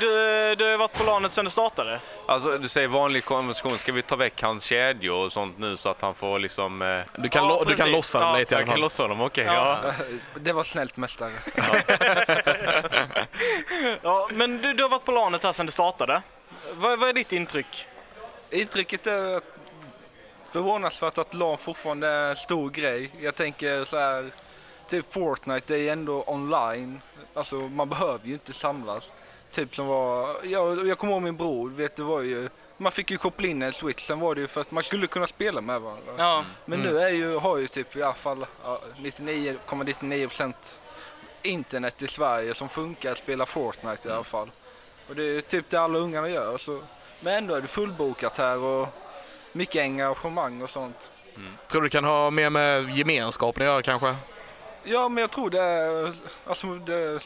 Speaker 1: Du, du har varit på LANet sedan det startade.
Speaker 3: Alltså, du säger vanlig konversation. Ska vi ta väck hans kedjor och sånt nu så att han får liksom... Eh,
Speaker 2: Du kan,
Speaker 1: Ja,
Speaker 2: lo- du kan lossa dem
Speaker 1: Ja,
Speaker 2: lite i alla
Speaker 3: jag kan lossa dem, okej.
Speaker 1: Ja.
Speaker 3: ja.
Speaker 5: Det var snällt mästare.
Speaker 1: Ja, men du, du har varit på LANet här sedan det startade. Vad, vad är ditt intryck?
Speaker 5: Intrycket är att förvånansvärt att LAN fortfarande är en stor grej. Jag tänker så här, typ Fortnite det är ändå online. Alltså man behöver ju inte samlas. Typ som var, jag, jag kommer ihåg min bror, vet det var ju, man fick ju koppla in en switch, sen var det ju för att man skulle kunna spela med varandra.
Speaker 1: Ja,
Speaker 5: Men nu är ju, har ju typ i alla fall ja, 99,99% internet i Sverige som funkar att spela Fortnite i alla fall. Och det är typ det alla ungarna gör. Så. Men ändå är det fullbokat här och mycket engagemang och sånt.
Speaker 2: Tror du kan ha mer med gemenskapen att göra kanske?
Speaker 5: Ja, men jag tror det är, alltså det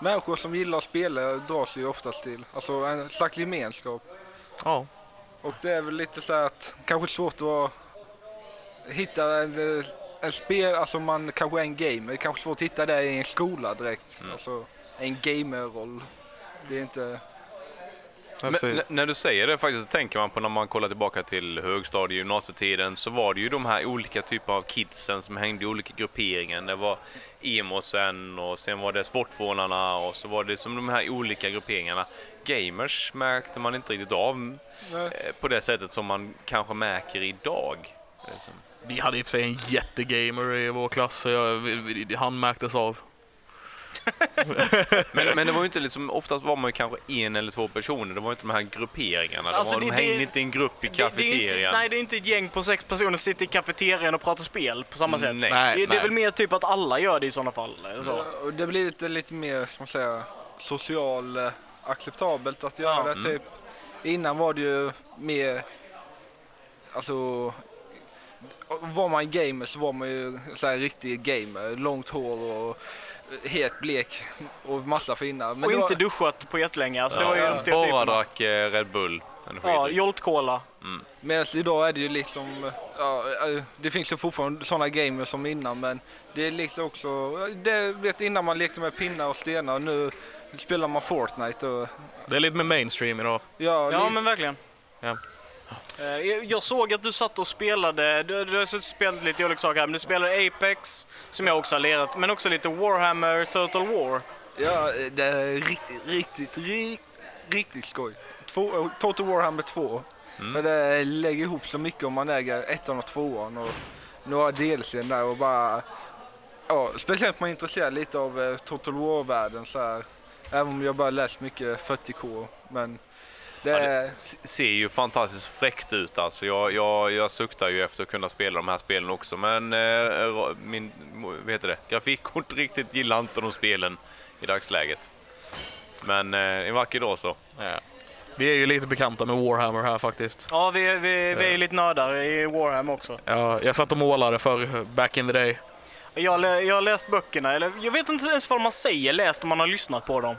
Speaker 5: människor som gillar att spela dras ju oftast till. Alltså en slags gemenskap.
Speaker 2: Ja.
Speaker 5: Och det är väl lite så att kanske svårt att hitta en, en spel, alltså man kanske är en gamer, det är kanske svårt att hitta det i en skola direkt. Alltså en gamerroll. Det är inte...
Speaker 3: Men, när du säger det faktiskt, så tänker man på när man kollar tillbaka till högstadie och gymnasietiden så var det ju de här olika typer av kidsen som hängde i olika grupperingar. Det var emosen och sen var det sportvånarna och så var det som de här olika grupperingarna. Gamers märkte man inte riktigt av eh, på det sättet som man kanske märker idag. Liksom.
Speaker 2: Vi hade i och för sig en jättegamer i vår klass, han märktes av.
Speaker 3: Men, men det var ju inte liksom, oftast var man ju kanske en eller två personer, det var ju inte de här grupperingarna.
Speaker 1: Alltså,
Speaker 3: det var,
Speaker 1: det-
Speaker 3: de
Speaker 1: det-
Speaker 3: hängde inte i en grupp i
Speaker 1: Det- det
Speaker 3: kafeterian.
Speaker 1: nej, det är inte ett gäng på sex personer som sitter i kafeterian och pratar spel på samma sätt.
Speaker 3: Nej.
Speaker 2: Nej,
Speaker 1: det, det är väl mer typ att alla gör det i sådana fall. Så.
Speaker 5: Det blir lite, lite mer, ska man säga, social eh, acceptabelt att göra
Speaker 1: Ja.
Speaker 5: det. Typ. Innan var det ju mer, alltså var man gamer så var man ju så här riktig gamer. Långt hår och het blek och massa fina. Men
Speaker 1: och inte
Speaker 5: var,
Speaker 1: duschat på jättelänge. Alltså, det var ju de
Speaker 3: Bara drack eh, Red Bull.
Speaker 1: Ja. Jolt Cola.
Speaker 5: Medan idag är det ju liksom, ja, eh, det finns ju fortfarande sådana gamers som innan men det är liksom också, det vet innan man lekte med pinnar och stenar och nu spelar man Fortnite och
Speaker 2: Det är lite mer mainstream idag.
Speaker 5: ja,
Speaker 1: Ja,
Speaker 5: li-
Speaker 1: men verkligen.
Speaker 2: Ja.
Speaker 1: Eh, jag- såg att du satt och spelade, du, du har suttit och spelat lite olika saker här, men du spelar Apex, som jag också har lirat, men också lite Warhammer Total War.
Speaker 5: Ja, det är riktigt, riktigt, riktigt, riktigt skoj. Två, Total Warhammer 2. För det lägger ihop så mycket om man äger ettan och tvåan och några DLCn där och bara... Ja, speciellt om man är intresserad lite av eh, Total War-världen så här. Även om jag bara läst mycket 40K. Men det
Speaker 3: Ja, det ser ju fantastiskt fräckt ut alltså. Jag, jag, jag suktar ju efter att kunna spela de här spelen också. Men eh, min vad heter det? grafikkort riktigt gillar inte de spelen i dagsläget. Men eh, en vacker dag så.
Speaker 2: Vi är ju lite bekanta med Warhammer här faktiskt.
Speaker 1: Ja, vi, vi, vi är ju lite nördar i Warhammer också.
Speaker 2: Ja, jag satt och målade för back in the day.
Speaker 1: Jag, jag har läst böckerna, eller jag vet inte ens vad man säger läst om man har lyssnat på dem.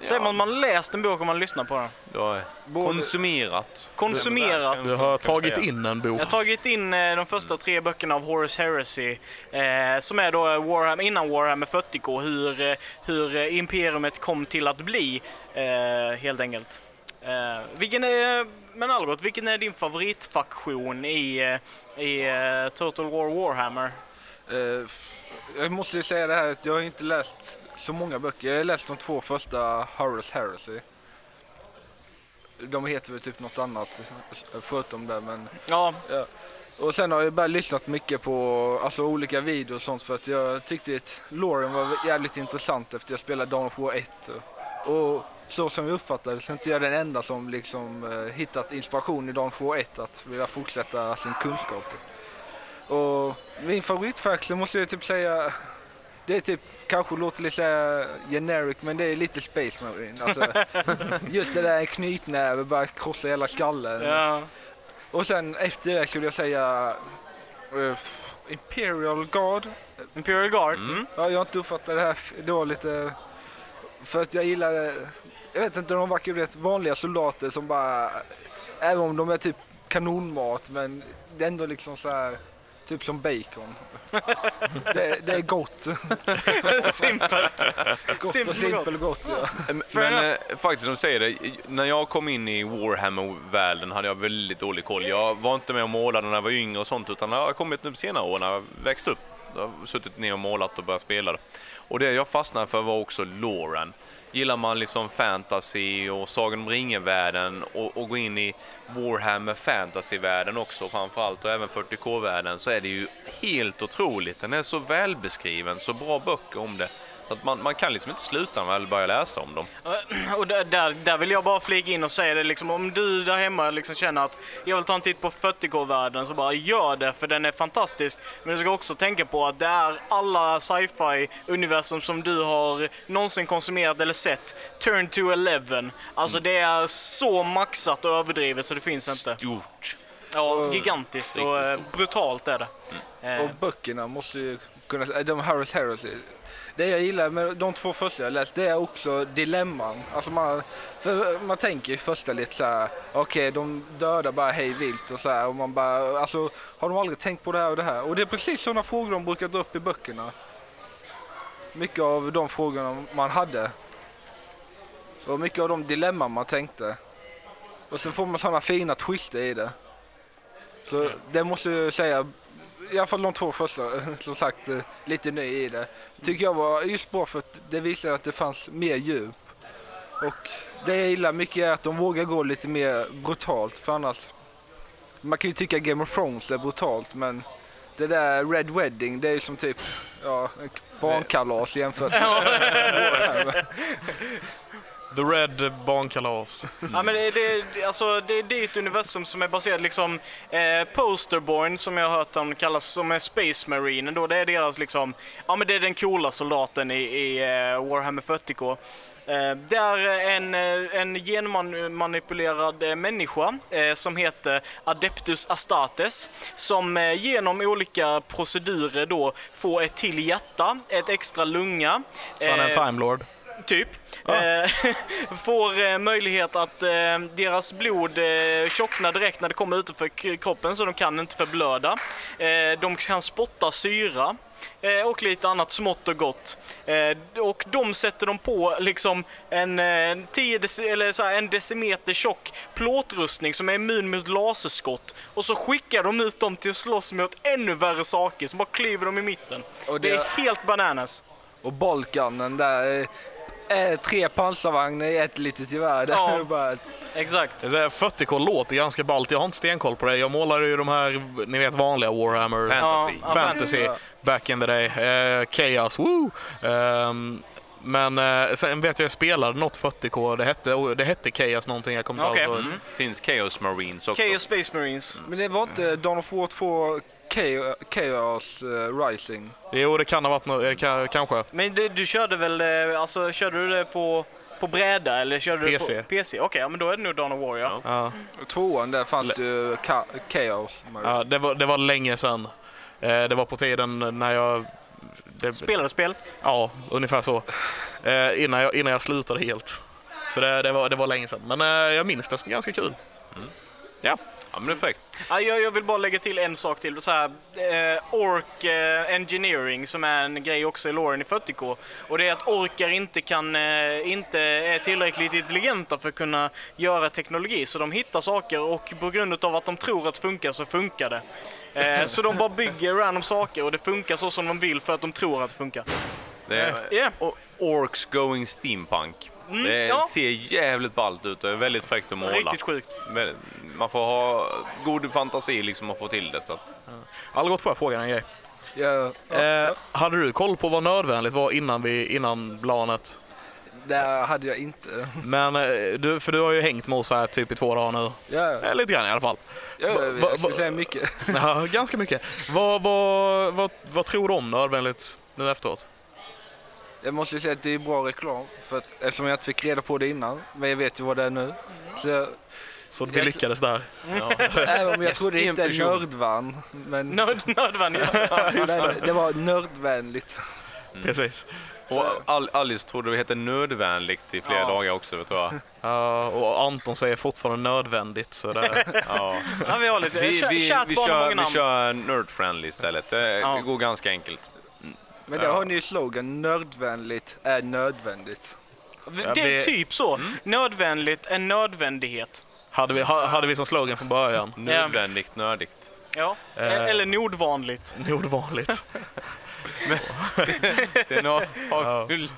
Speaker 1: Säger man att man läst en bok om man lyssnar på den?
Speaker 3: Du har konsumerat.
Speaker 1: Konsumerat.
Speaker 2: Du har tagit in en bok.
Speaker 1: Jag har tagit in eh, de första tre böckerna av Horus Heresy, eh, som är då Warhammer, innan Warhammer 40K, hur, eh, hur Imperiumet kom till att bli, eh, helt enkelt. Eh, vilken är, men Algot, vilken är din favoritfaktion i, i Total War Warhammer?
Speaker 5: Eh, jag måste ju säga det här att jag har inte läst så många böcker. Jag har läst de två första Horus Heresy. De heter väl typ något annat förutom det men
Speaker 1: Ja,
Speaker 5: Och sen har jag bara lyssnat mycket på alltså, olika videos och sånt för att jag tyckte att Lauren var jävligt intressant efter jag spelade Dawn of War 1. Och så som jag uppfattar det så är inte jag den enda som liksom eh, hittat inspiration i Dawn of War 1 att vilja fortsätta sin kunskap. Och min favoritfaction måste jag typ säga, det är typ, kanske låter lite generic men det är lite Space Marine. Alltså, just det där knytnäve, bara krossa hela skallen.
Speaker 1: Ja.
Speaker 5: Och sen efter det skulle jag säga eh, Imperial Guard.
Speaker 1: Imperial Guard.
Speaker 3: Mm.
Speaker 5: Ja, jag har inte uppfattat det här f- då lite... För att jag gillar det. Jag vet inte, de verkar rätt vanliga soldater som bara... Även om de är typ kanonmat men det är ändå liksom så här... Typ som bacon. det, det är gott.
Speaker 1: Simpelt.
Speaker 5: Gott och
Speaker 1: Simpelt och
Speaker 5: simpelt och gott. Ja.
Speaker 3: Men eh, faktiskt, de säger det, när jag kom in i Warhammer-världen hade jag väldigt dålig koll. Jag var inte med och målade när jag var yngre och sånt, utan jag har kommit nu på senare år när jag växt upp. Jag har suttit ner och målat och börjat spela. Och det jag fastnade för var också Lauren. Gillar man liksom fantasy och Sagan om ringen-världen och, och gå in i Warhammer fantasy-världen också framförallt och även 40k-världen så är det ju helt otroligt. Den är så välbeskriven, så bra böcker om det. Så att man, man kan liksom inte sluta när man väl börjar läsa om dem.
Speaker 1: Och där, där, där vill jag bara flika in och säga det liksom, om du där hemma liksom känner att jag vill ta en titt på 40k-världen så bara gör det för den är fantastisk. Men du ska också tänka på att det är alla sci-fi universum som du har någonsin konsumerat eller sett. Turn to 11. Alltså det är så maxat och överdrivet så det finns inte.
Speaker 3: Stort.
Speaker 1: Ja, gigantiskt och eh, brutalt är det. Eh,
Speaker 5: Och böckerna måste ju kunna... De Harris Harris. Det jag gillar med de två första jag läst, det är också dilemman. Alltså man, man tänker ju första lite så här, okej de dödar bara hej vilt och så här och man bara, alltså har de aldrig tänkt på det här och det här? Och det är precis sådana frågor de brukar dra upp i böckerna. Mycket av de frågorna man hade. Och mycket av de dilemman man tänkte. Och sen får man sådana fina twister i det. Så det måste jag säga, i alla fall de två första, som sagt, eh, lite ny i det. Tycker jag var just bra för att det visade att det fanns mer djup. Och det jag gillar mycket är att de vågar gå lite mer brutalt, för annars... Man kan ju tycka Game of Thrones är brutalt, men det där Red Wedding, det är ju som typ, ja, barnkalas jämfört med...
Speaker 2: The Red Barnkalas.
Speaker 1: Ja, men det, det, alltså, det, det är ett universum som är baserat liksom eh, Posterborn som jag har hört dem kallas som är Space Marine då. Det är deras liksom, ja men det är den coola soldaten i, i eh, Warhammer 40K. Eh, det är en, eh, en genmanipulerad eh, människa eh, som heter Adeptus Astartes som eh, genom olika procedurer då får ett till hjärta, ett extra lunga.
Speaker 2: Så han är en
Speaker 1: eh,
Speaker 2: Time Lord.
Speaker 1: Typ. Eh, får eh, möjlighet att eh, deras blod eh, tjocknar direkt när det kommer utanför kroppen så de kan inte förblöda. De kan spotta syra. Och lite annat smått och gott. Och de sätter de på liksom en, 10 deci- eller så en decimeter tjock plåtrustning som är immun mot laserskott. Och så skickar de ut dem till att slåss mot ännu värre saker som bara klyver dem i mitten. Det...
Speaker 5: det-
Speaker 1: är helt bananas.
Speaker 5: Och Balkanen där, eh, tre pansarvagnar i ett litet gevär.
Speaker 1: Ja.
Speaker 5: Det är bara,
Speaker 1: Exakt.
Speaker 2: Jag säger, 40K låter ganska ballt. Jag har inte stenkoll på det. Jag målade ju de här, ni vet vanliga Warhammer.
Speaker 3: Fantasy.
Speaker 1: Ja,
Speaker 2: Fantasy,
Speaker 5: Ja.
Speaker 2: back in the day. Eh, Chaos, woo! Ehm, men eh, sen vet jag jag spelade något 40K. Det hette, det hette Chaos någonting, jag kommer ihåg.
Speaker 3: Mm. Finns Chaos Marines också.
Speaker 1: Chaos Space Marines.
Speaker 5: men det var inte Dawn of War 2 Chaos, eh, Rising?
Speaker 2: Jo, det kan ha varit något, eh, ka- kanske.
Speaker 1: Men det, du körde väl, eh, alltså körde du det på, på bräda eller körde du
Speaker 2: PC.
Speaker 1: det på PC? Okej, ja, men då är det nog Dawn of War ja.
Speaker 2: Ja.
Speaker 5: Tvåan där fanns det ju Ka- Chaos.
Speaker 2: Ja, det, var, det var länge sedan. Det var på tiden när jag... Det,
Speaker 1: Spelade spel?
Speaker 2: ja, ungefär så. Innan, jag, innan jag slutade helt. Så det, det, var, det var länge sedan. Men jag minns det som ganska kul. Ja.
Speaker 3: Ja, men.
Speaker 1: Ja, jag, jag vill bara lägga till en sak till. Så här, eh, Ork eh, Engineering som är en grej också i Lauren i 40K. Och det är att orkar inte, kan, eh, inte är tillräckligt intelligenta för att kunna göra teknologi. Så de hittar saker och på grund av att de tror att det funkar så funkar det. Eh, så de bara bygger random saker och det funkar så som de vill för att de tror att det funkar.
Speaker 3: Det är
Speaker 1: Ja.
Speaker 3: O- Orcs going steampunk. Det
Speaker 1: Mm, ja.
Speaker 3: ser jävligt ballt ut och är väldigt fräckt att måla.
Speaker 1: Riktigt sjukt.
Speaker 3: Man får ha god fantasi liksom att få till det. Så att,
Speaker 2: Algot, får jag fråga en grej?
Speaker 5: Ja, ja,
Speaker 2: Eh, hade du koll på vad nödvändigt var innan, vi, innan planet?
Speaker 5: Det hade jag inte.
Speaker 2: Men eh, du, för du har ju hängt med oss här typ i två dagar nu.
Speaker 5: Ja,
Speaker 2: Eh, Lite grann i alla fall.
Speaker 5: ja,
Speaker 2: Va- va-
Speaker 5: jag skulle säga mycket.
Speaker 2: Ja, ganska mycket. Vad, vad, vad, vad tror du om nödvändigt nu efteråt?
Speaker 5: Jag måste säga att det är bra reklam för att, eftersom jag inte fick reda på det innan. Men jag vet ju vad det är nu. Så jag,
Speaker 2: Så det
Speaker 5: Jag-
Speaker 2: lyckades där.
Speaker 5: även om jag trodde
Speaker 3: En
Speaker 5: inte är
Speaker 3: person.
Speaker 5: nördvan. Men,
Speaker 1: Nöd, nödvändigt. just det.
Speaker 5: men det var nördvänligt.
Speaker 2: Precis.
Speaker 3: Och Al- Alice trodde det hette nödvändigt i flera
Speaker 5: Ja.
Speaker 3: dagar också, tror jag.
Speaker 2: Ja, och Anton säger fortfarande nödvändigt. Så det,
Speaker 3: Ja.
Speaker 1: Ja, vi har lite
Speaker 3: Vi, vi, vi, kör, vi kör nerd-friendly istället. Det
Speaker 1: Ja.
Speaker 3: går ganska enkelt.
Speaker 5: Men där har ni ju slogan, nördvänligt är nödvändigt.
Speaker 1: Det är typ så. Nödvändigt är nödvändighet.
Speaker 2: hade, vi, ha- hade vi som slogan från början.
Speaker 3: Nödvändigt, nördigt.
Speaker 1: Ja.
Speaker 2: Eh.
Speaker 1: Eller nordvanligt.
Speaker 2: Nordvanligt.
Speaker 3: Sen har, har vi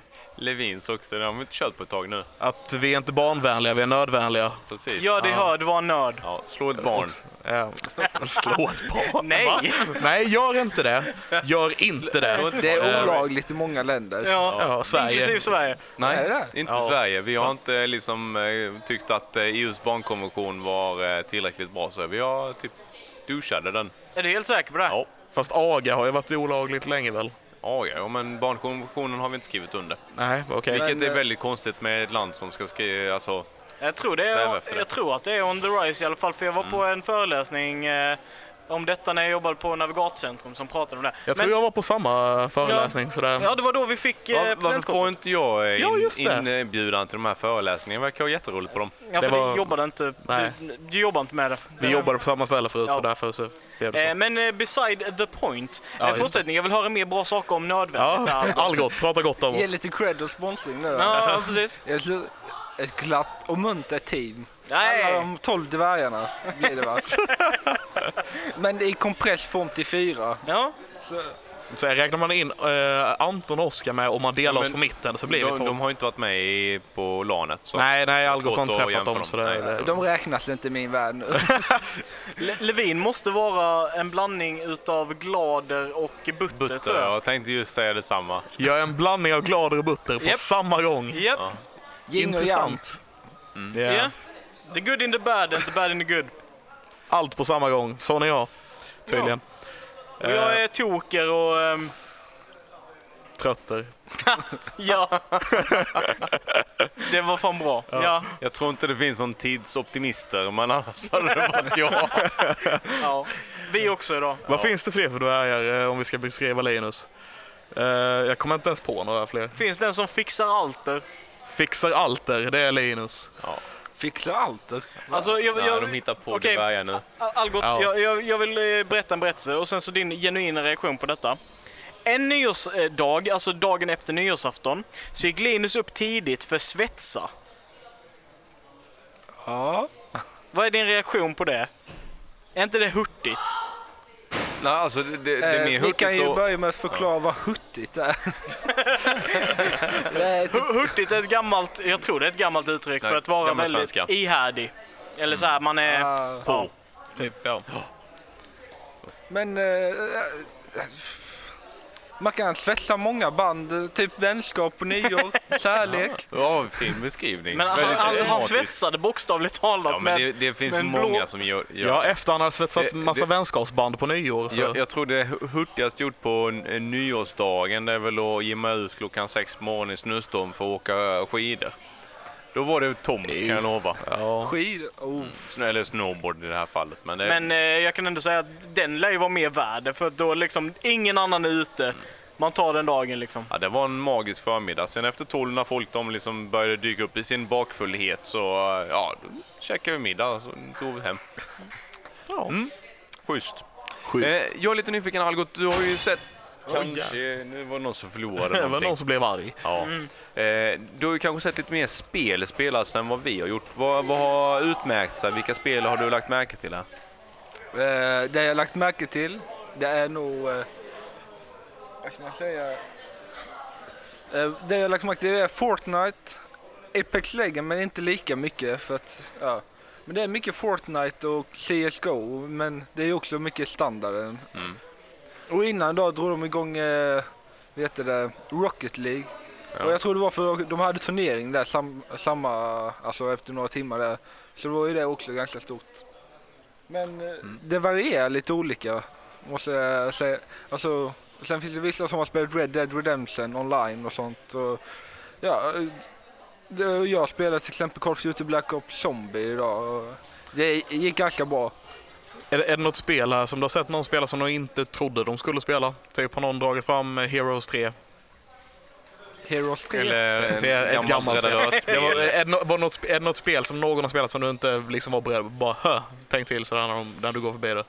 Speaker 3: Levins också, det har vi inte kört på ett tag nu.
Speaker 2: Att vi är inte barnvänliga, vi är nödvänliga.
Speaker 3: Precis.
Speaker 1: Gör dig hörd, var nörd.
Speaker 3: Ja, slå ett barn.
Speaker 2: Ja. Slå ett barn.
Speaker 1: Nej!
Speaker 2: Nej, gör inte det. Gör inte det.
Speaker 5: Det är olagligt i många länder.
Speaker 1: Ja.
Speaker 2: Ja, Sverige.
Speaker 1: Inklusive Sverige.
Speaker 3: Nej,
Speaker 5: Är det
Speaker 3: inte
Speaker 2: Ja.
Speaker 3: Sverige. Vi har inte liksom eh, tyckt att eh, EUs barnkonvention var eh, tillräckligt bra, så vi har typ douchade den.
Speaker 1: Är du helt säker på det?
Speaker 3: Ja.
Speaker 2: Fast aga har ju varit olagligt länge väl?
Speaker 3: Ja, ja, men barnkonventionen har vi inte skrivit under.
Speaker 2: Nej, okej.
Speaker 3: Vilket
Speaker 5: Men,
Speaker 3: är
Speaker 5: eh,
Speaker 3: väldigt konstigt med ett land som ska skriva, alltså,
Speaker 1: Jag, tror det
Speaker 3: Sträva
Speaker 1: är,
Speaker 3: efter det.
Speaker 1: jag tror att det är on the rise i alla fall, för jag var på en föreläsning eh, om detta när jag jobbade på Navigatcentrum som pratade om det.
Speaker 2: Jag tror jag var på samma föreläsning. Sådär.
Speaker 1: Ja, det var då vi fick eh,
Speaker 3: var, varför får inte jag eh,
Speaker 2: Ja,
Speaker 3: in,
Speaker 2: just det.
Speaker 3: inbjudan till de här föreläsningarna? Det verkar ha jätteroligt på dem.
Speaker 1: Ja, för
Speaker 2: Det var-
Speaker 1: du jobbade inte,
Speaker 2: Nej.
Speaker 1: du, du jobbade inte med det.
Speaker 2: Vi jobbade på samma ställe förut,
Speaker 1: Ja.
Speaker 2: så därför så blev det
Speaker 1: Eh,
Speaker 2: så.
Speaker 1: men eh, beside the point.
Speaker 2: Ja,
Speaker 1: eh, fortsättning, jag vill höra mer bra saker om nödvändigt.
Speaker 2: Ja,
Speaker 1: Ja,
Speaker 2: Algot, prata gott om
Speaker 5: Ge
Speaker 2: oss.
Speaker 5: lite cred och sponsring nu.
Speaker 1: ja precis.
Speaker 5: Ett glatt och muntert team. Alla
Speaker 1: Nej,
Speaker 5: de 12 dvärgarna blir det va? Men i kompressform till fyra.
Speaker 1: ja.
Speaker 2: Så räknar man in eh, Anton och Oskar med och man delar
Speaker 3: men
Speaker 2: på mitten så blir vi
Speaker 3: De,
Speaker 2: tolv.
Speaker 3: de har inte varit med i, på LANet. Så.
Speaker 2: Nej, nej, Algot har inte träffat dem. Så det,
Speaker 3: Nej.
Speaker 2: det,
Speaker 5: De räknas inte i min värld nu.
Speaker 1: Le- Levin måste vara en blandning utav glader och butter,
Speaker 3: Butter,
Speaker 1: tror jag.
Speaker 3: jag tänkte just säga detsamma.
Speaker 2: jag är en blandning av glader och butter på
Speaker 1: Japp.
Speaker 2: samma gång.
Speaker 1: Japp,
Speaker 3: Ja.
Speaker 5: Yin.
Speaker 2: Intressant.
Speaker 1: ja.
Speaker 2: Ja.
Speaker 1: The good in the bad and the bad in the good.
Speaker 2: Allt på samma gång. Sån är jag. Tydligen.
Speaker 1: Och jag
Speaker 2: Eh,
Speaker 1: är toker och... ehm,
Speaker 2: Trötter.
Speaker 1: ja. det var fan bra. Ja.
Speaker 3: Jag tror inte det finns någon tidsoptimister, men annars hade det varit jag.
Speaker 1: ja. Vi också idag.
Speaker 2: Vad finns det fler för dvärgar eh, om vi ska beskriva Linus? Eh, jag kommer inte ens på några fler.
Speaker 1: Finns den som fixar alter.
Speaker 2: Fixar alter, det är Linus.
Speaker 5: Fixar allt.
Speaker 1: Alltså, jag,
Speaker 3: Nej,
Speaker 1: jag,
Speaker 3: de hittar på
Speaker 1: okej.
Speaker 3: dvärgar nu.
Speaker 1: Al- Algot,
Speaker 2: Ja.
Speaker 1: jag, jag, jag vill eh, berätta en berättelse och sen så din genuina reaktion på detta. En nyårsdag, alltså dagen efter nyårsafton, så gick Linus upp tidigt för svetsa.
Speaker 5: Ja.
Speaker 1: Vad är din reaktion på det? Är inte det hurtigt?
Speaker 3: Nej, alltså det, det, det är mer
Speaker 5: Eh, vi kan
Speaker 3: hurtigt
Speaker 5: ju
Speaker 3: och...
Speaker 5: börja med att förklara vad huttigt är. typ,
Speaker 1: Hu- Hurtigt är ett gammalt, jag tror det är ett gammalt uttryck
Speaker 3: Nej,
Speaker 1: för att vara väldigt
Speaker 3: svenska.
Speaker 1: ihärdig. Eller så här, man är...
Speaker 5: ah,
Speaker 1: Ja.
Speaker 2: Typ, ja.
Speaker 5: Men eh, man kan svetsa många band, eh, typ vänskap och nyår, kärlek.
Speaker 3: Ja, fin beskrivning.
Speaker 1: Men han, han, han svetsade bokstavligt talat
Speaker 3: Ja, men
Speaker 1: med...
Speaker 3: det, det finns
Speaker 1: med en
Speaker 3: många
Speaker 1: blå-
Speaker 3: som gör... gör.
Speaker 2: Ja, efter han har svetsat
Speaker 3: Det-
Speaker 2: massa
Speaker 3: det-
Speaker 2: vänskapsband på nyår. Så.
Speaker 3: Jag, jag tror det hurtigast gjort på en, en nyårsdagen det är väl att ge mig ut klockan sex på morgonen i snöstorm för att åka skidor. Då var det tomt kan jag lova.
Speaker 2: Ja.
Speaker 5: Skid, oh.
Speaker 3: Snö, eller snowboard i det här fallet. Men, det,
Speaker 1: Men eh, jag kan ändå säga att den lär ju vara mer värd för då liksom ingen annan är ute. Man tar den dagen liksom.
Speaker 3: ja, det var en magisk förmiddag. Sen efter tolv när folk de liksom började dyka upp i sin bakfullhet så ja, då käkade vi middag och så tog vi hem.
Speaker 2: Ja.
Speaker 3: Mm. Schysst.
Speaker 2: Schysst.
Speaker 3: Eh, jag är lite nyfiken Algot, du har ju sett kanske, nu var det någon som förlorade
Speaker 2: det var
Speaker 3: någonting.
Speaker 2: någon som blev arg.
Speaker 3: Ja. Eh, du har ju kanske sett lite mer spel spelas än vad vi har gjort. Vad, vad har utmärkt sig? Vilka spel har du lagt märke till? Här?
Speaker 5: Eh, det jag lagt märke till, det är nog... Eh, vad ska man säga? Eh, det jag lagt märke till är Fortnite, Apex Legends, men inte lika mycket för att... Ja. Men det är mycket Fortnite och CSGO, men det är också mycket standarden.
Speaker 3: Mm.
Speaker 5: Och innan då drog de igång, eh, vet du det, Rocket League. Och jag tror det var för de hade turnering där sam, samma, alltså efter några timmar där. Så det var ju det också ganska stort. Men eh, det varierar lite olika måste jag säga. Alltså, sen finns det vissa som har spelat Red Dead Redemption online och sånt. Och, ja, eh, jag spelade till exempel Call of Duty Black Ops Zombie idag. Det gick ganska bra.
Speaker 2: Är, det- är det något spel här som du har sett någon spela som de inte trodde de skulle spela? Typ har någon dragit fram Heroes 3?
Speaker 5: Heroes 3.
Speaker 3: Eller
Speaker 2: det ett gammalt
Speaker 3: Alert
Speaker 2: Det var,
Speaker 3: spel.
Speaker 2: är, det, det något, sp- är det något spel som någon har spelat som du inte liksom var beredd bara hö, tänk till sådär när, de, när du går förbi det?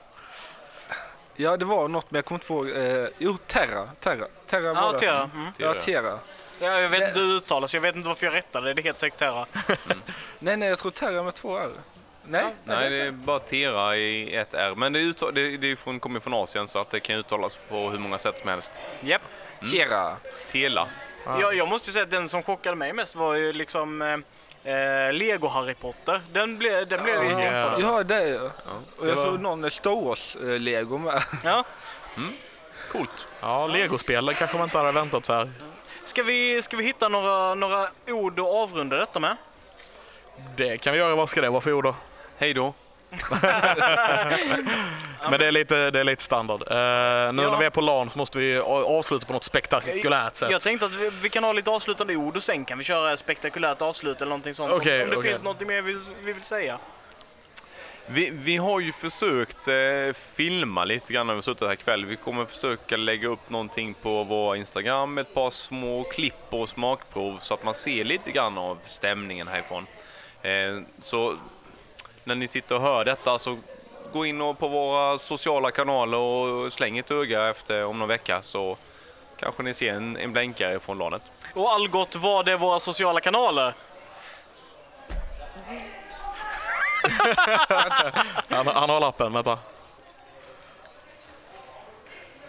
Speaker 5: Ja, det var något men jag kommer inte ihåg. Eh, jo, Terra. Terra. Terra var
Speaker 1: Ja,
Speaker 5: det.
Speaker 1: Terra. Mm.
Speaker 5: Ja, Terra.
Speaker 1: Ja, jag vet inte hur det uttalas, jag vet inte varför jag rättade. Det är helt säkert Terra.
Speaker 5: Nej, nej, jag tror Terra med två R. Nej,
Speaker 3: Nej, det är bara Tera i ett R. Men det, är uttal- det, det från, kommer från Asien så att det kan uttalas på hur många sätt som helst.
Speaker 1: Japp.
Speaker 5: Terra.
Speaker 3: Tela.
Speaker 1: Jag, jag måste säga att den som chockade mig mest var ju liksom eh, eh, Lego Harry Potter. Den blev den blev lite
Speaker 2: Ja.
Speaker 5: Ja, det är jag. Och jag såg någon Star Wars-lego med.
Speaker 1: Ja.
Speaker 3: Coolt.
Speaker 2: Ja, legospel kanske man inte hade väntat så här.
Speaker 1: Ska, vi, ska vi hitta några, några ord att avrunda detta med?
Speaker 2: Det kan vi göra. Vad ska det vara för ord då?
Speaker 3: Hej då.
Speaker 2: Men det är lite, det är lite standard. Eh, nu
Speaker 1: Ja.
Speaker 2: när vi är på LAN så måste vi avsluta på något spektakulärt sätt.
Speaker 1: Jag tänkte att vi, vi kan ha lite avslutande ord och sen kan vi köra spektakulärt avslut eller någonting sånt.
Speaker 2: Okej,
Speaker 1: om, om det
Speaker 2: okej.
Speaker 1: finns något mer vi, vi vill säga.
Speaker 3: Vi, vi har ju försökt eh, filma lite grann när vi suttit här ikväll. Vi kommer försöka lägga upp någonting på vår Instagram, ett par små klipp och smakprov så att man ser lite grann av stämningen härifrån. Eh, så när ni sitter och hör detta så gå in och på våra sociala kanaler och släng ett öga efter om någon vecka så kanske ni ser en, en blänkare från lanet.
Speaker 1: Och Algot, vad är våra sociala kanaler?
Speaker 2: Han, han har lappen, vänta.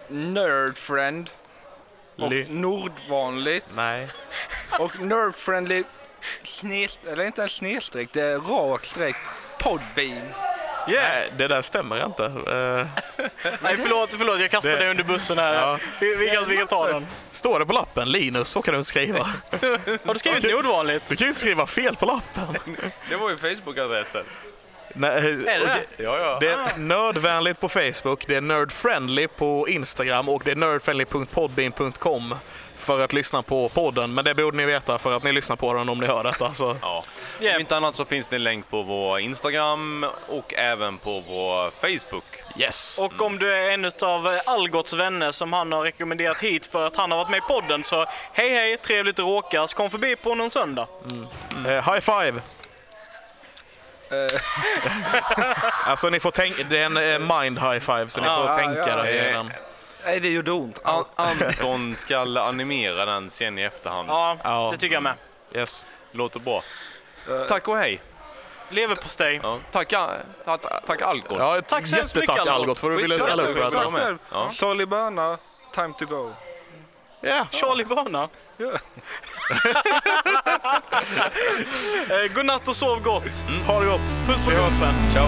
Speaker 5: Nerdfriend. Och
Speaker 2: Li-
Speaker 5: Nordvanligt.
Speaker 2: Nej.
Speaker 5: Och Nerdfriendly snes, eller inte en snedstreck, det är rak streck. Podbean.
Speaker 1: Yeah.
Speaker 2: Nej, det där stämmer inte. Eh,
Speaker 1: Nej, förlåt, förlåt, jag kastade
Speaker 2: Det-
Speaker 1: dig under bussen här.
Speaker 2: Ja.
Speaker 1: Vi, vi, kan, vi kan ta den.
Speaker 2: står det på lappen Linus så kan du inte skriva.
Speaker 1: Har du skrivit
Speaker 2: Okej.
Speaker 1: nordvanligt?
Speaker 2: Du kan ju inte skriva fel på lappen.
Speaker 3: Det var ju Facebook-adressen.
Speaker 2: Nej,
Speaker 1: Är det
Speaker 2: och
Speaker 1: det?
Speaker 3: Ja, ja.
Speaker 2: Det är nördvänligt på Facebook, det är nerdfriendly på Instagram och det är nerdfriendly.podbean.com för att lyssna på podden. Men det borde ni veta för att ni lyssnar på den om ni hör detta. Så.
Speaker 3: Ja.
Speaker 1: Yeah.
Speaker 3: Om inte annat så finns det en länk på vår Instagram och även på vår Facebook.
Speaker 2: Yes.
Speaker 1: Och om du är en av Algots vänner som han har rekommenderat hit för att han har varit med i podden så hej hej, trevligt att råkas. Kom förbi på någon söndag.
Speaker 2: Eh, high five!
Speaker 5: Eh,
Speaker 2: Alltså ni får tänka, det är en eh, mind high five så ni
Speaker 1: Ja,
Speaker 2: får
Speaker 5: ja,
Speaker 2: tänka
Speaker 5: ja.
Speaker 2: det.
Speaker 3: Eh,
Speaker 5: nej, det gjorde ont.
Speaker 3: An- Anton ska animera den sen i efterhand.
Speaker 1: Ja,
Speaker 2: Ja.
Speaker 1: det tycker jag med.
Speaker 2: Yes.
Speaker 3: Låter bra.
Speaker 5: Eh,
Speaker 3: Tack och hej.
Speaker 1: Leverpastej.
Speaker 3: Ja, tack, Al- tack, tack Algot.
Speaker 2: Ja,
Speaker 1: Tack så hemskt mycket, Algot.
Speaker 2: För att du ville ställa upp
Speaker 3: med.
Speaker 5: själv.
Speaker 3: Ja.
Speaker 5: Charlie Börna, time to go.
Speaker 2: Ja.
Speaker 1: Charlie Bana.
Speaker 5: Ja.
Speaker 1: Eh, Godnatt och sov gott.
Speaker 2: Ha det gott.
Speaker 1: Puss på gumpen.
Speaker 3: Ciao.